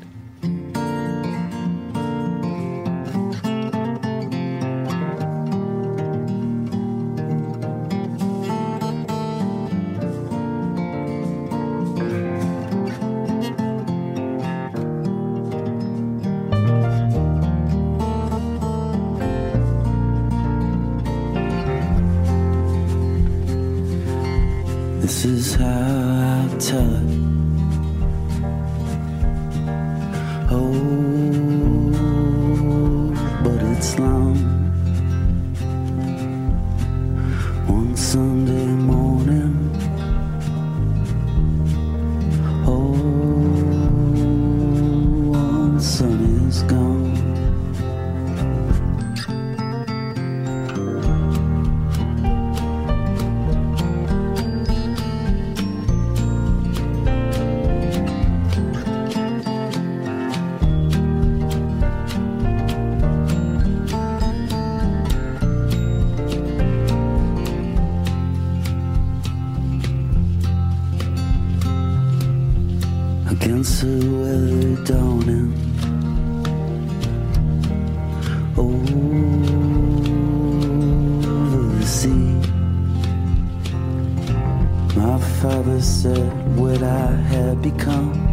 [SPEAKER 17] What I have become?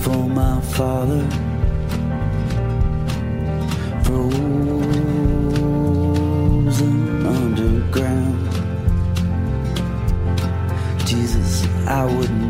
[SPEAKER 18] For my father. Frozen underground. Jesus, I wouldn't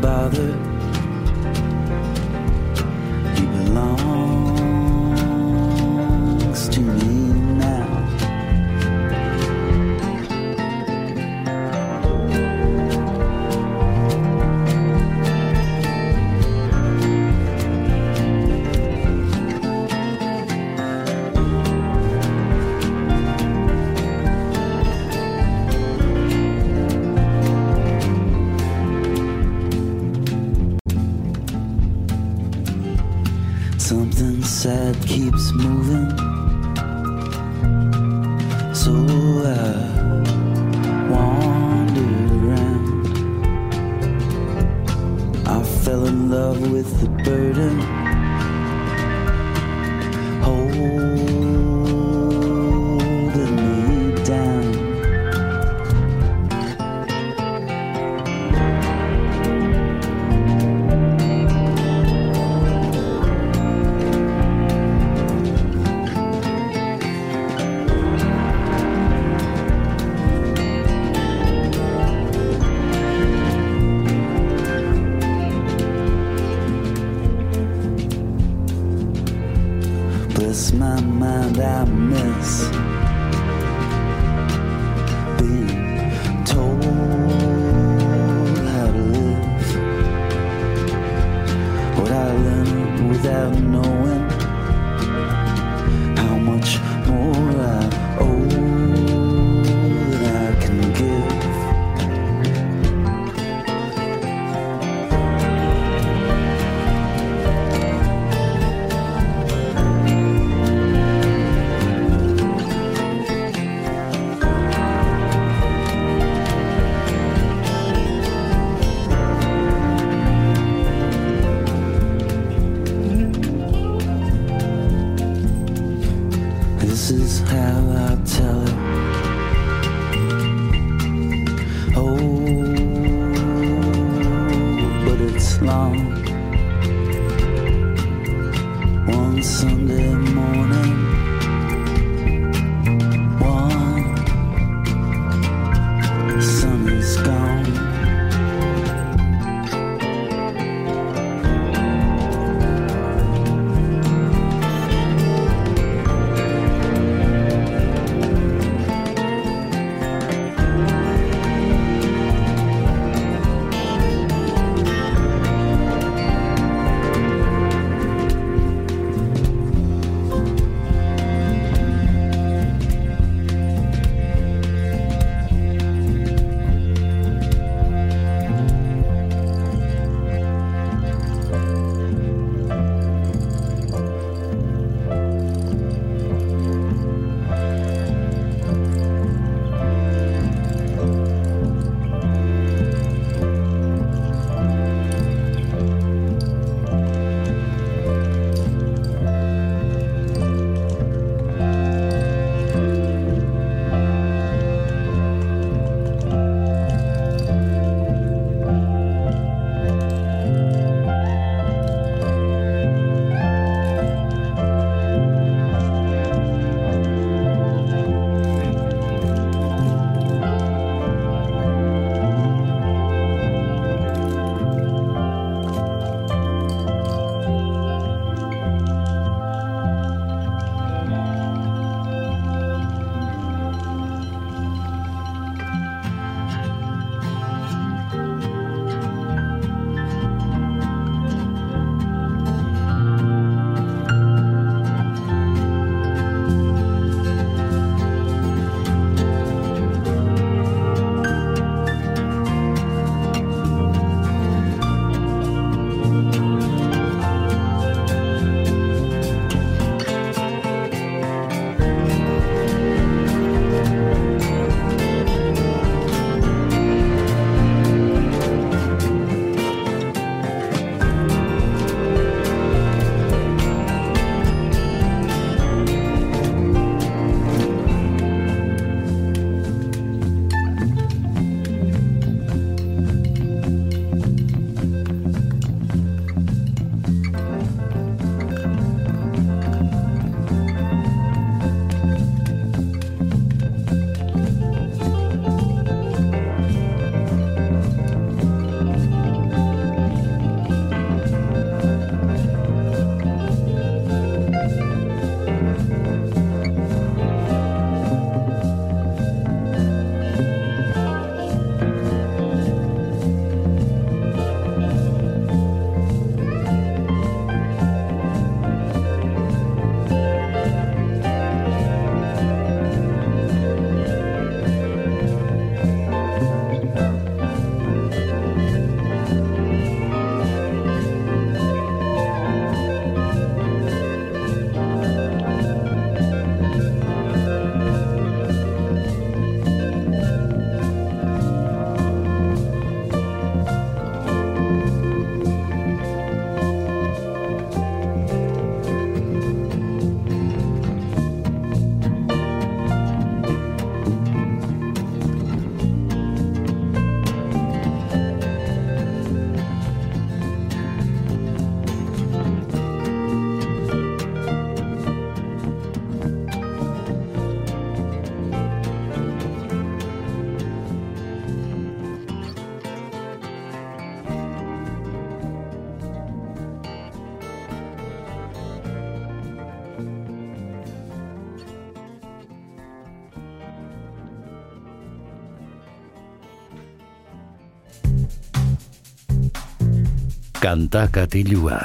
[SPEAKER 3] Kanta katilua.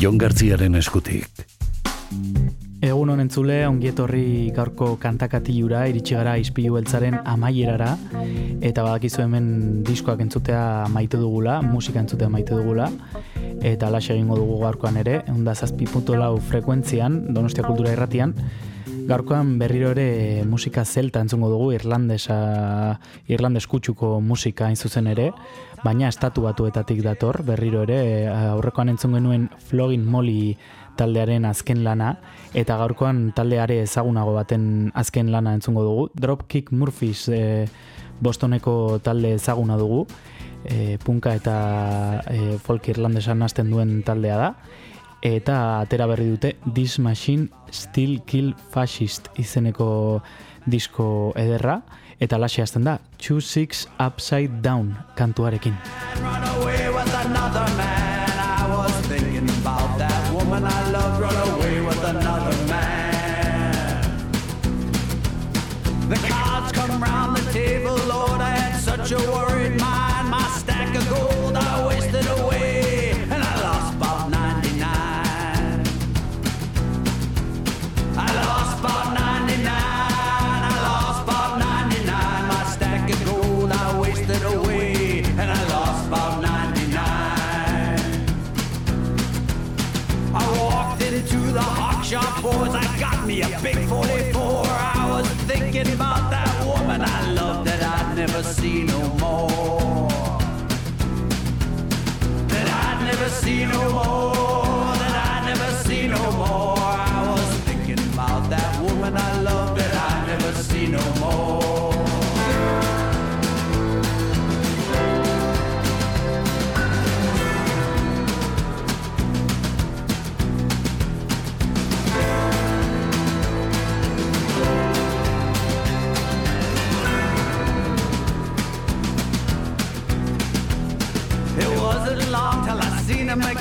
[SPEAKER 3] Jon Gartziaren eskutik.
[SPEAKER 4] Egun honen zule, ongietorri gaurko kantakatilura, iritsi gara izpilu beltzaren amaierara, eta badakizu hemen diskoak entzutea maite dugula, musika entzutea maite dugula, eta alaxe egingo dugu gaurkoan ere, eunda zazpi lau frekuentzian, Donostia Kultura Irratian, Gaurkoan berriro ere musika zelta entzungo dugu, irlandesa, irlandes kutsuko musika hain zuzen ere, baina estatu batuetatik dator, berriro ere, aurrekoan entzun genuen Flogin Molly taldearen azken lana, eta gaurkoan taldeare ezagunago baten azken lana entzungo dugu. Dropkick Murphys e, Bostoneko talde ezaguna dugu, e, punka eta e, folk irlandesan hasten duen taldea da, eta atera berri dute This Machine Still Kill Fascist izeneko disko ederra, eta laxe hasten da, Two Six Upside Down kantuarekin.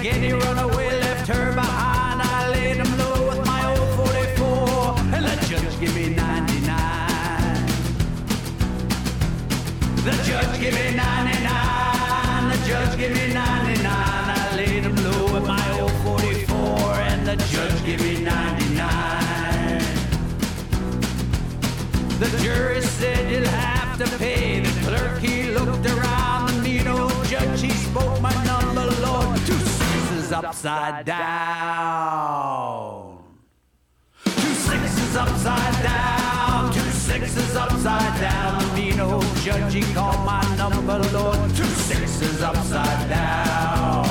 [SPEAKER 19] Any runaway. Upside down. Two sixes upside down. Two sixes upside down. Mean old judge he called my number, Lord. Two sixes upside down.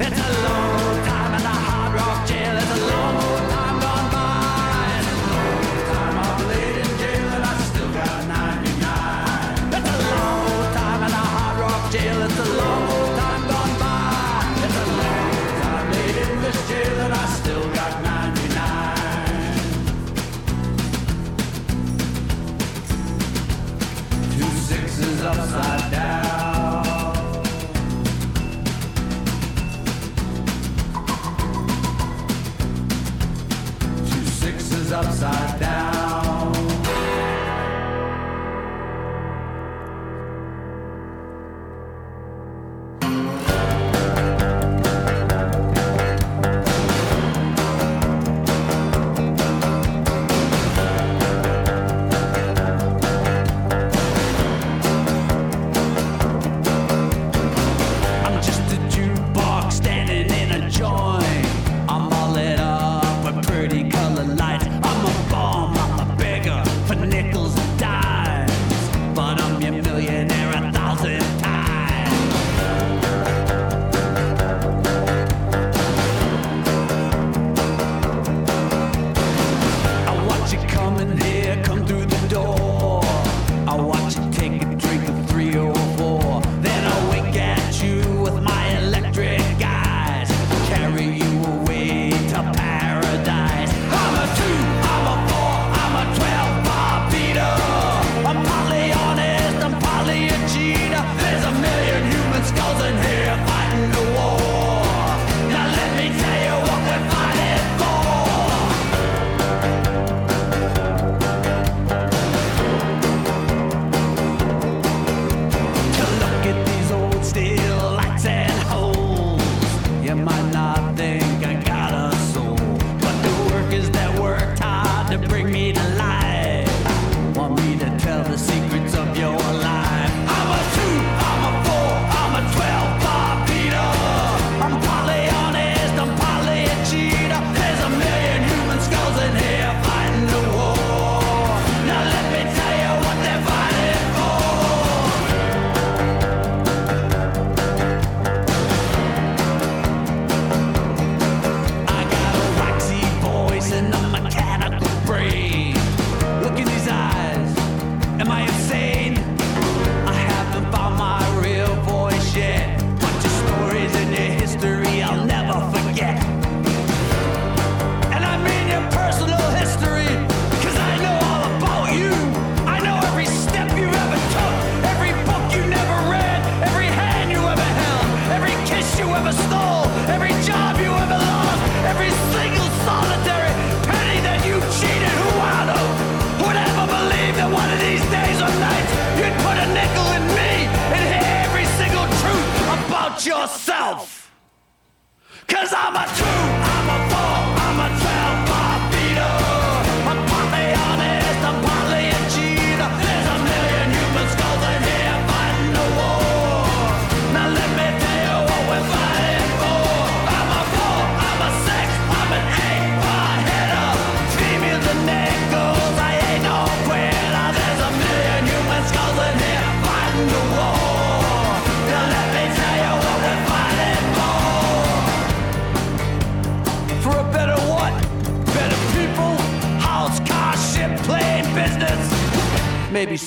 [SPEAKER 19] It's a long upside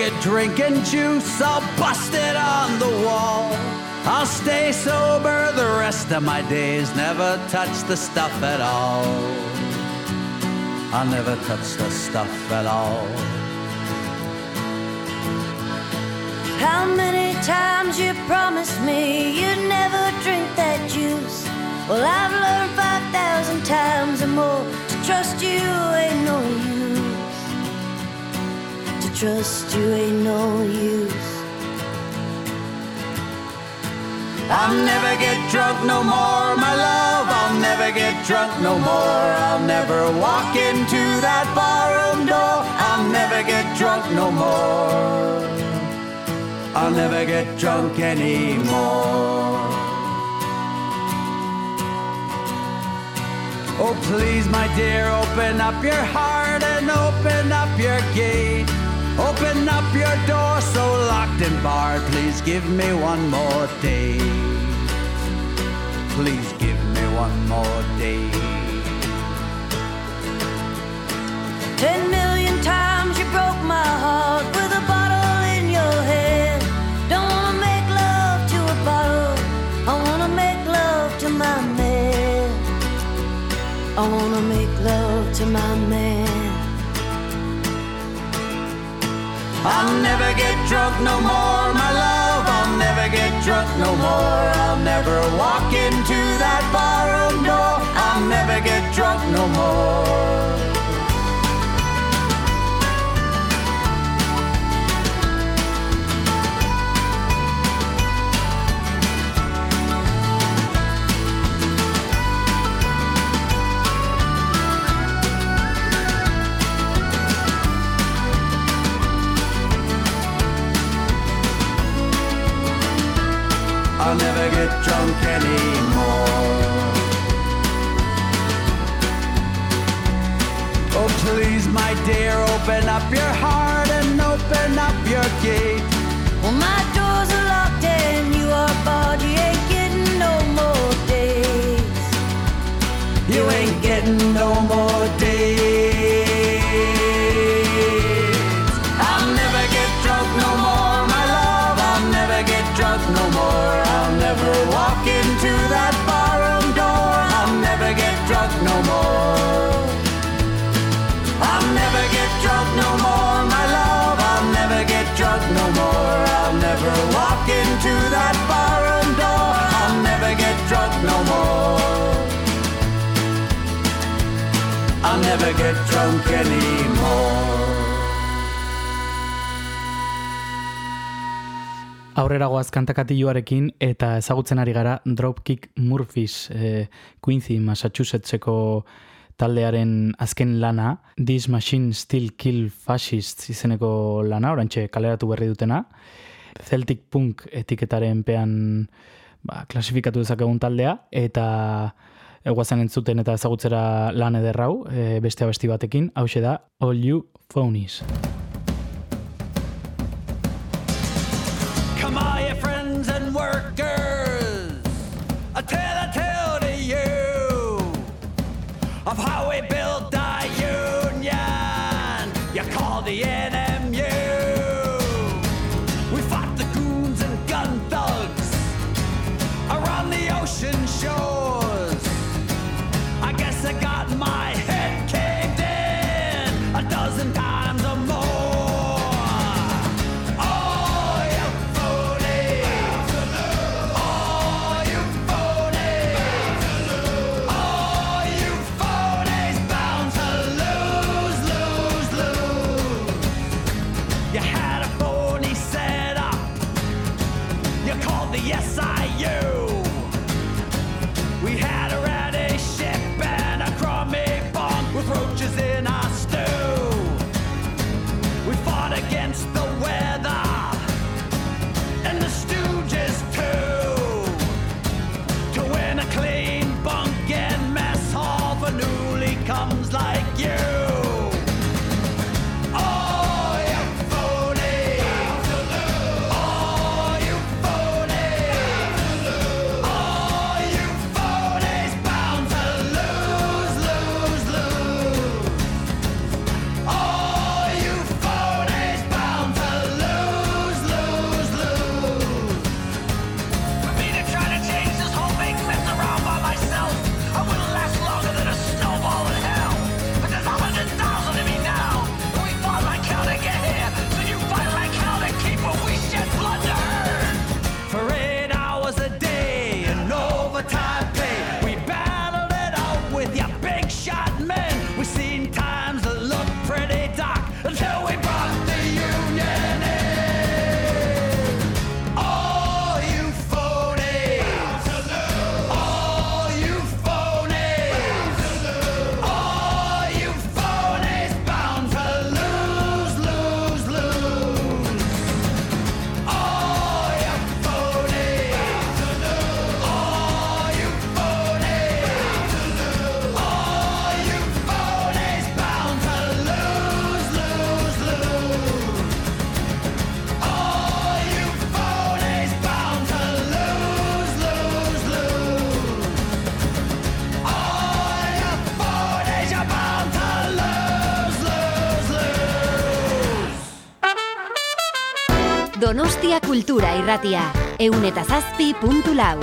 [SPEAKER 20] Of drinking juice, I'll bust it on the wall. I'll stay sober the rest of my days, never touch the stuff at all. I'll never touch the stuff at all.
[SPEAKER 21] How many times you promised me you'd never drink that juice? Well, I've learned 5,000 times or more to trust you ain't no use. Trust you ain't no use.
[SPEAKER 20] I'll never get drunk no more, my love. I'll never get drunk no more. I'll never walk into that barroom door. I'll never get drunk no more. I'll never get drunk anymore. Oh, please, my dear, open up your heart and open up your gate. Open up your door so locked and barred. Please give me one more day. Please give me one more day.
[SPEAKER 21] Ten million times you broke my heart with a bottle in your hand. Don't wanna make love to a bottle. I wanna make love to my man. I wanna make love to my man.
[SPEAKER 20] I'll never get drunk no more, my love. I'll never get drunk no more. I'll never walk into that barroom door. I'll never get drunk no more. I'll never get drunk anymore. Oh, please, my dear, open up your heart and open up your gate.
[SPEAKER 21] Well, my doors are locked and you are barred. You ain't getting no more days. You ain't getting no more days.
[SPEAKER 22] I'll never get drunk no more, my love. I'll never get drunk no more never walk into that barroom door, I'll never get drunk no more. I'll never get drunk no more, my love. I'll never get drunk no more. I'll never walk into that barroom door. I'll never get drunk no more. I'll never get drunk anymore.
[SPEAKER 19] Aurrera goaz kantakatiluarekin eta ezagutzen ari gara Dropkick Murphys e, Quincy Massachusettseko taldearen azken lana. This Machine Still Kill Fascists izeneko lana, orantxe kaleratu berri dutena. Celtic Punk etiketaren pean ba, klasifikatu dezakegun taldea eta eguazen entzuten eta ezagutzera lan ederrau e, beste abesti batekin, hau da All You Phonies.
[SPEAKER 8] Donostia Kultura Irratia, eun eta zazpi puntu lau.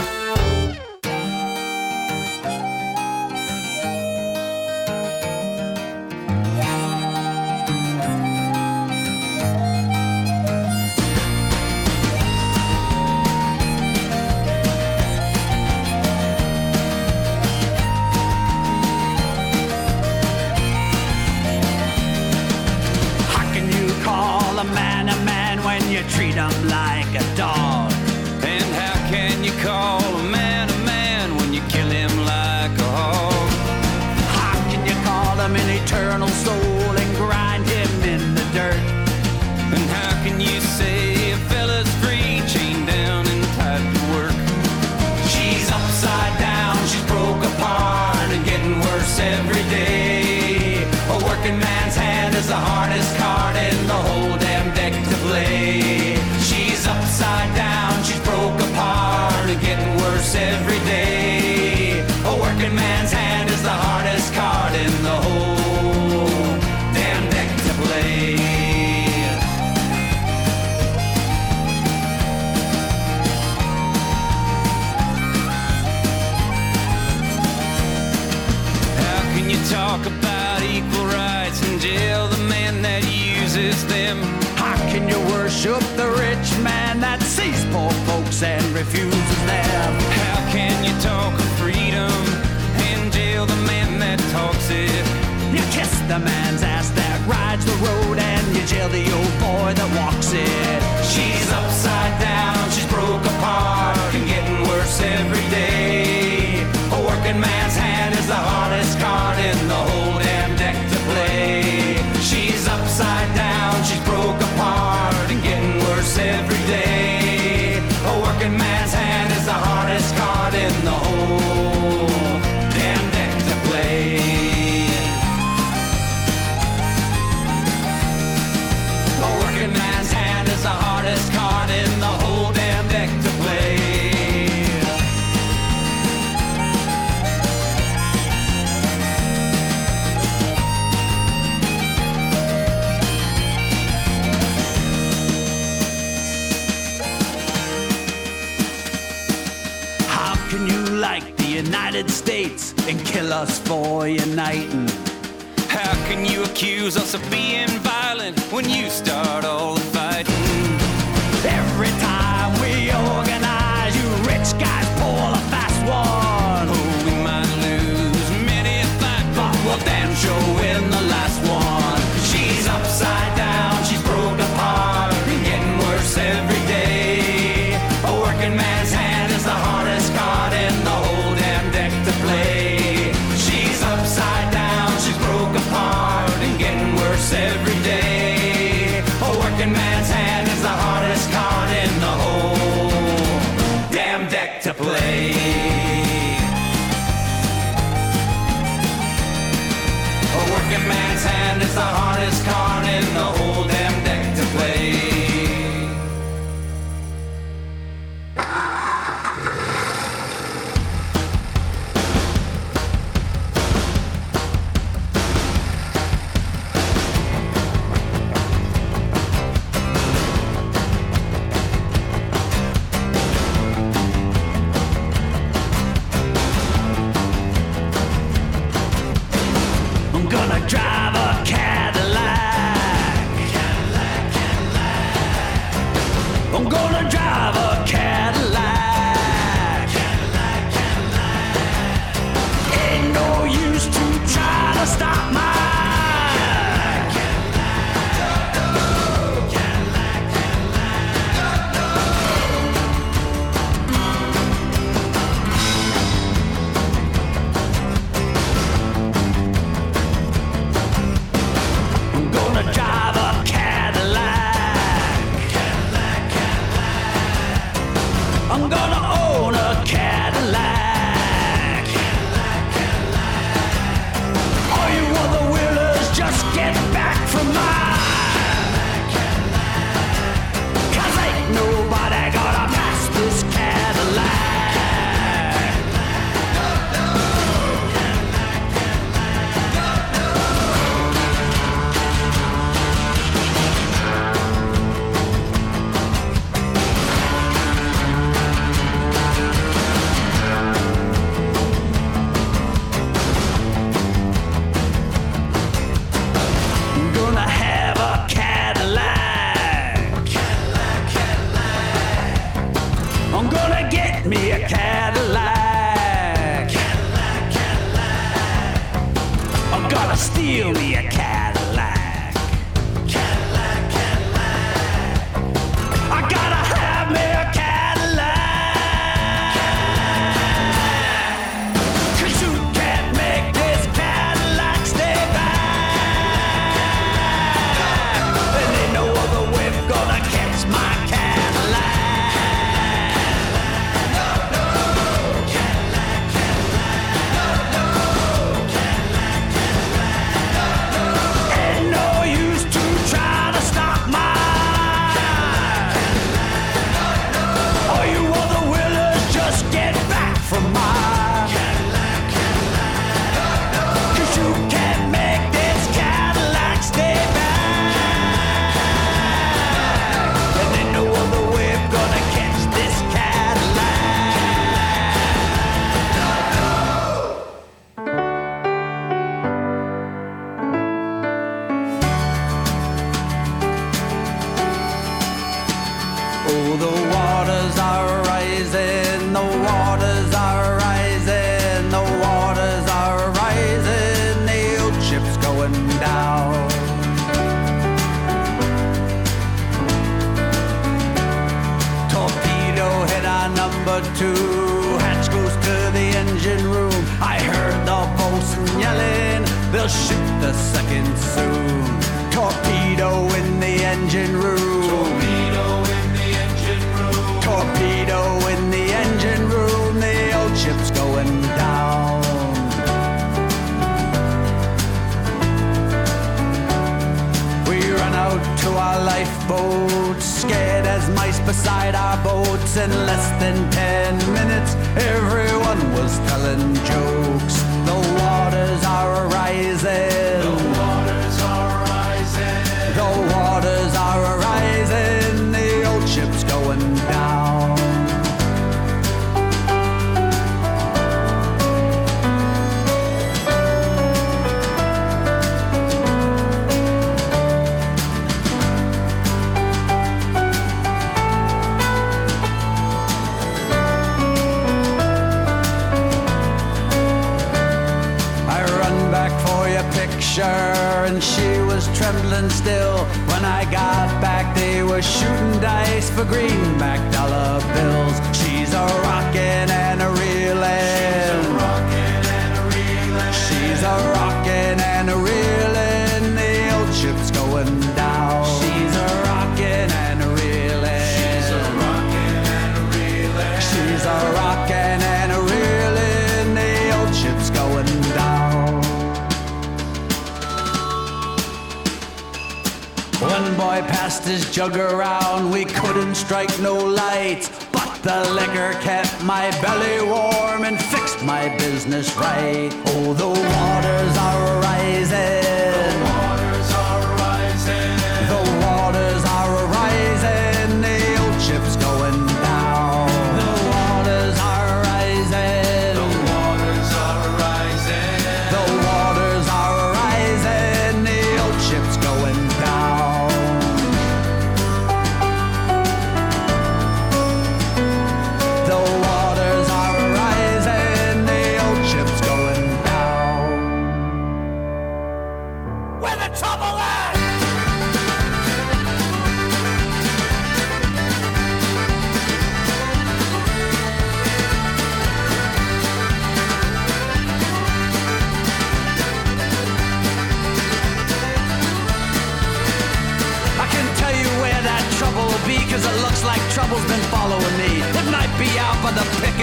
[SPEAKER 19] Jug around, we couldn't strike no lights. But the liquor kept my belly warm and fixed my business right. Oh, the waters are rising.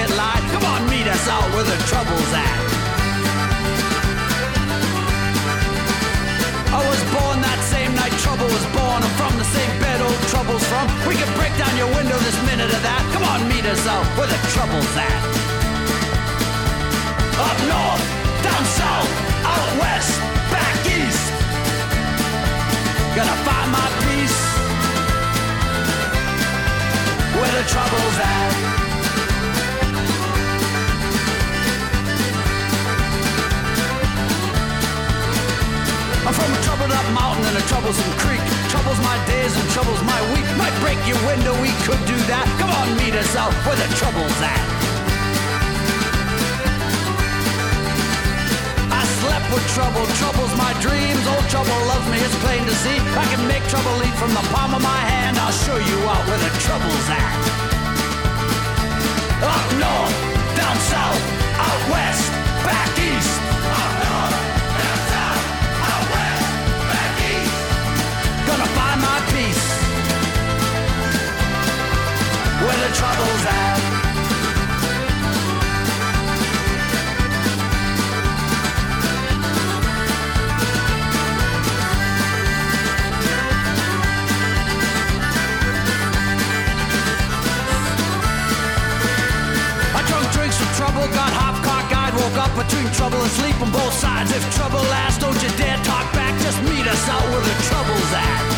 [SPEAKER 19] Picket line. Come on, meet us out where the trouble's at. I was born that same night trouble was born. I'm from the same bed old trouble's from. We can break down your window this minute of that. Come on, meet us out where the trouble's at. Up north, down south, out west, back east. Gonna find my peace where the trouble's at. I'm from a troubled up mountain and a troublesome creek. Troubles my days and troubles my week. Might break your window, we could do that. Come on, meet us out where the trouble's at. I slept with trouble, trouble's my dreams. Old trouble loves me, it's plain to see. I can make trouble leap from the palm of my hand. I'll show you out where the trouble's at. Up north, down south, out west, back east. Where the trouble's at. I drunk drinks from trouble, got hop cock eyed, woke up between trouble and sleep on both sides. If trouble lasts, don't you dare talk back, just meet us out where the trouble's at.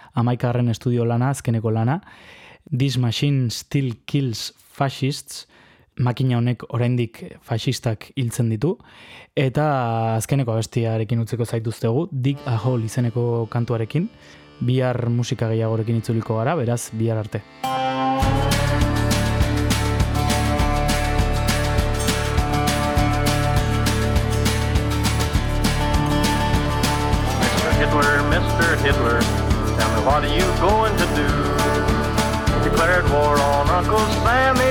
[SPEAKER 4] amaikarren estudio lana, azkeneko lana, This Machine Still Kills Fascists, makina honek oraindik fasistak hiltzen ditu, eta azkeneko abestiarekin utzeko zaituztegu, Dig a Hole izeneko kantuarekin, bihar musika gehiagorekin itzuliko gara, beraz, bihar arte.
[SPEAKER 19] tacos, Miami.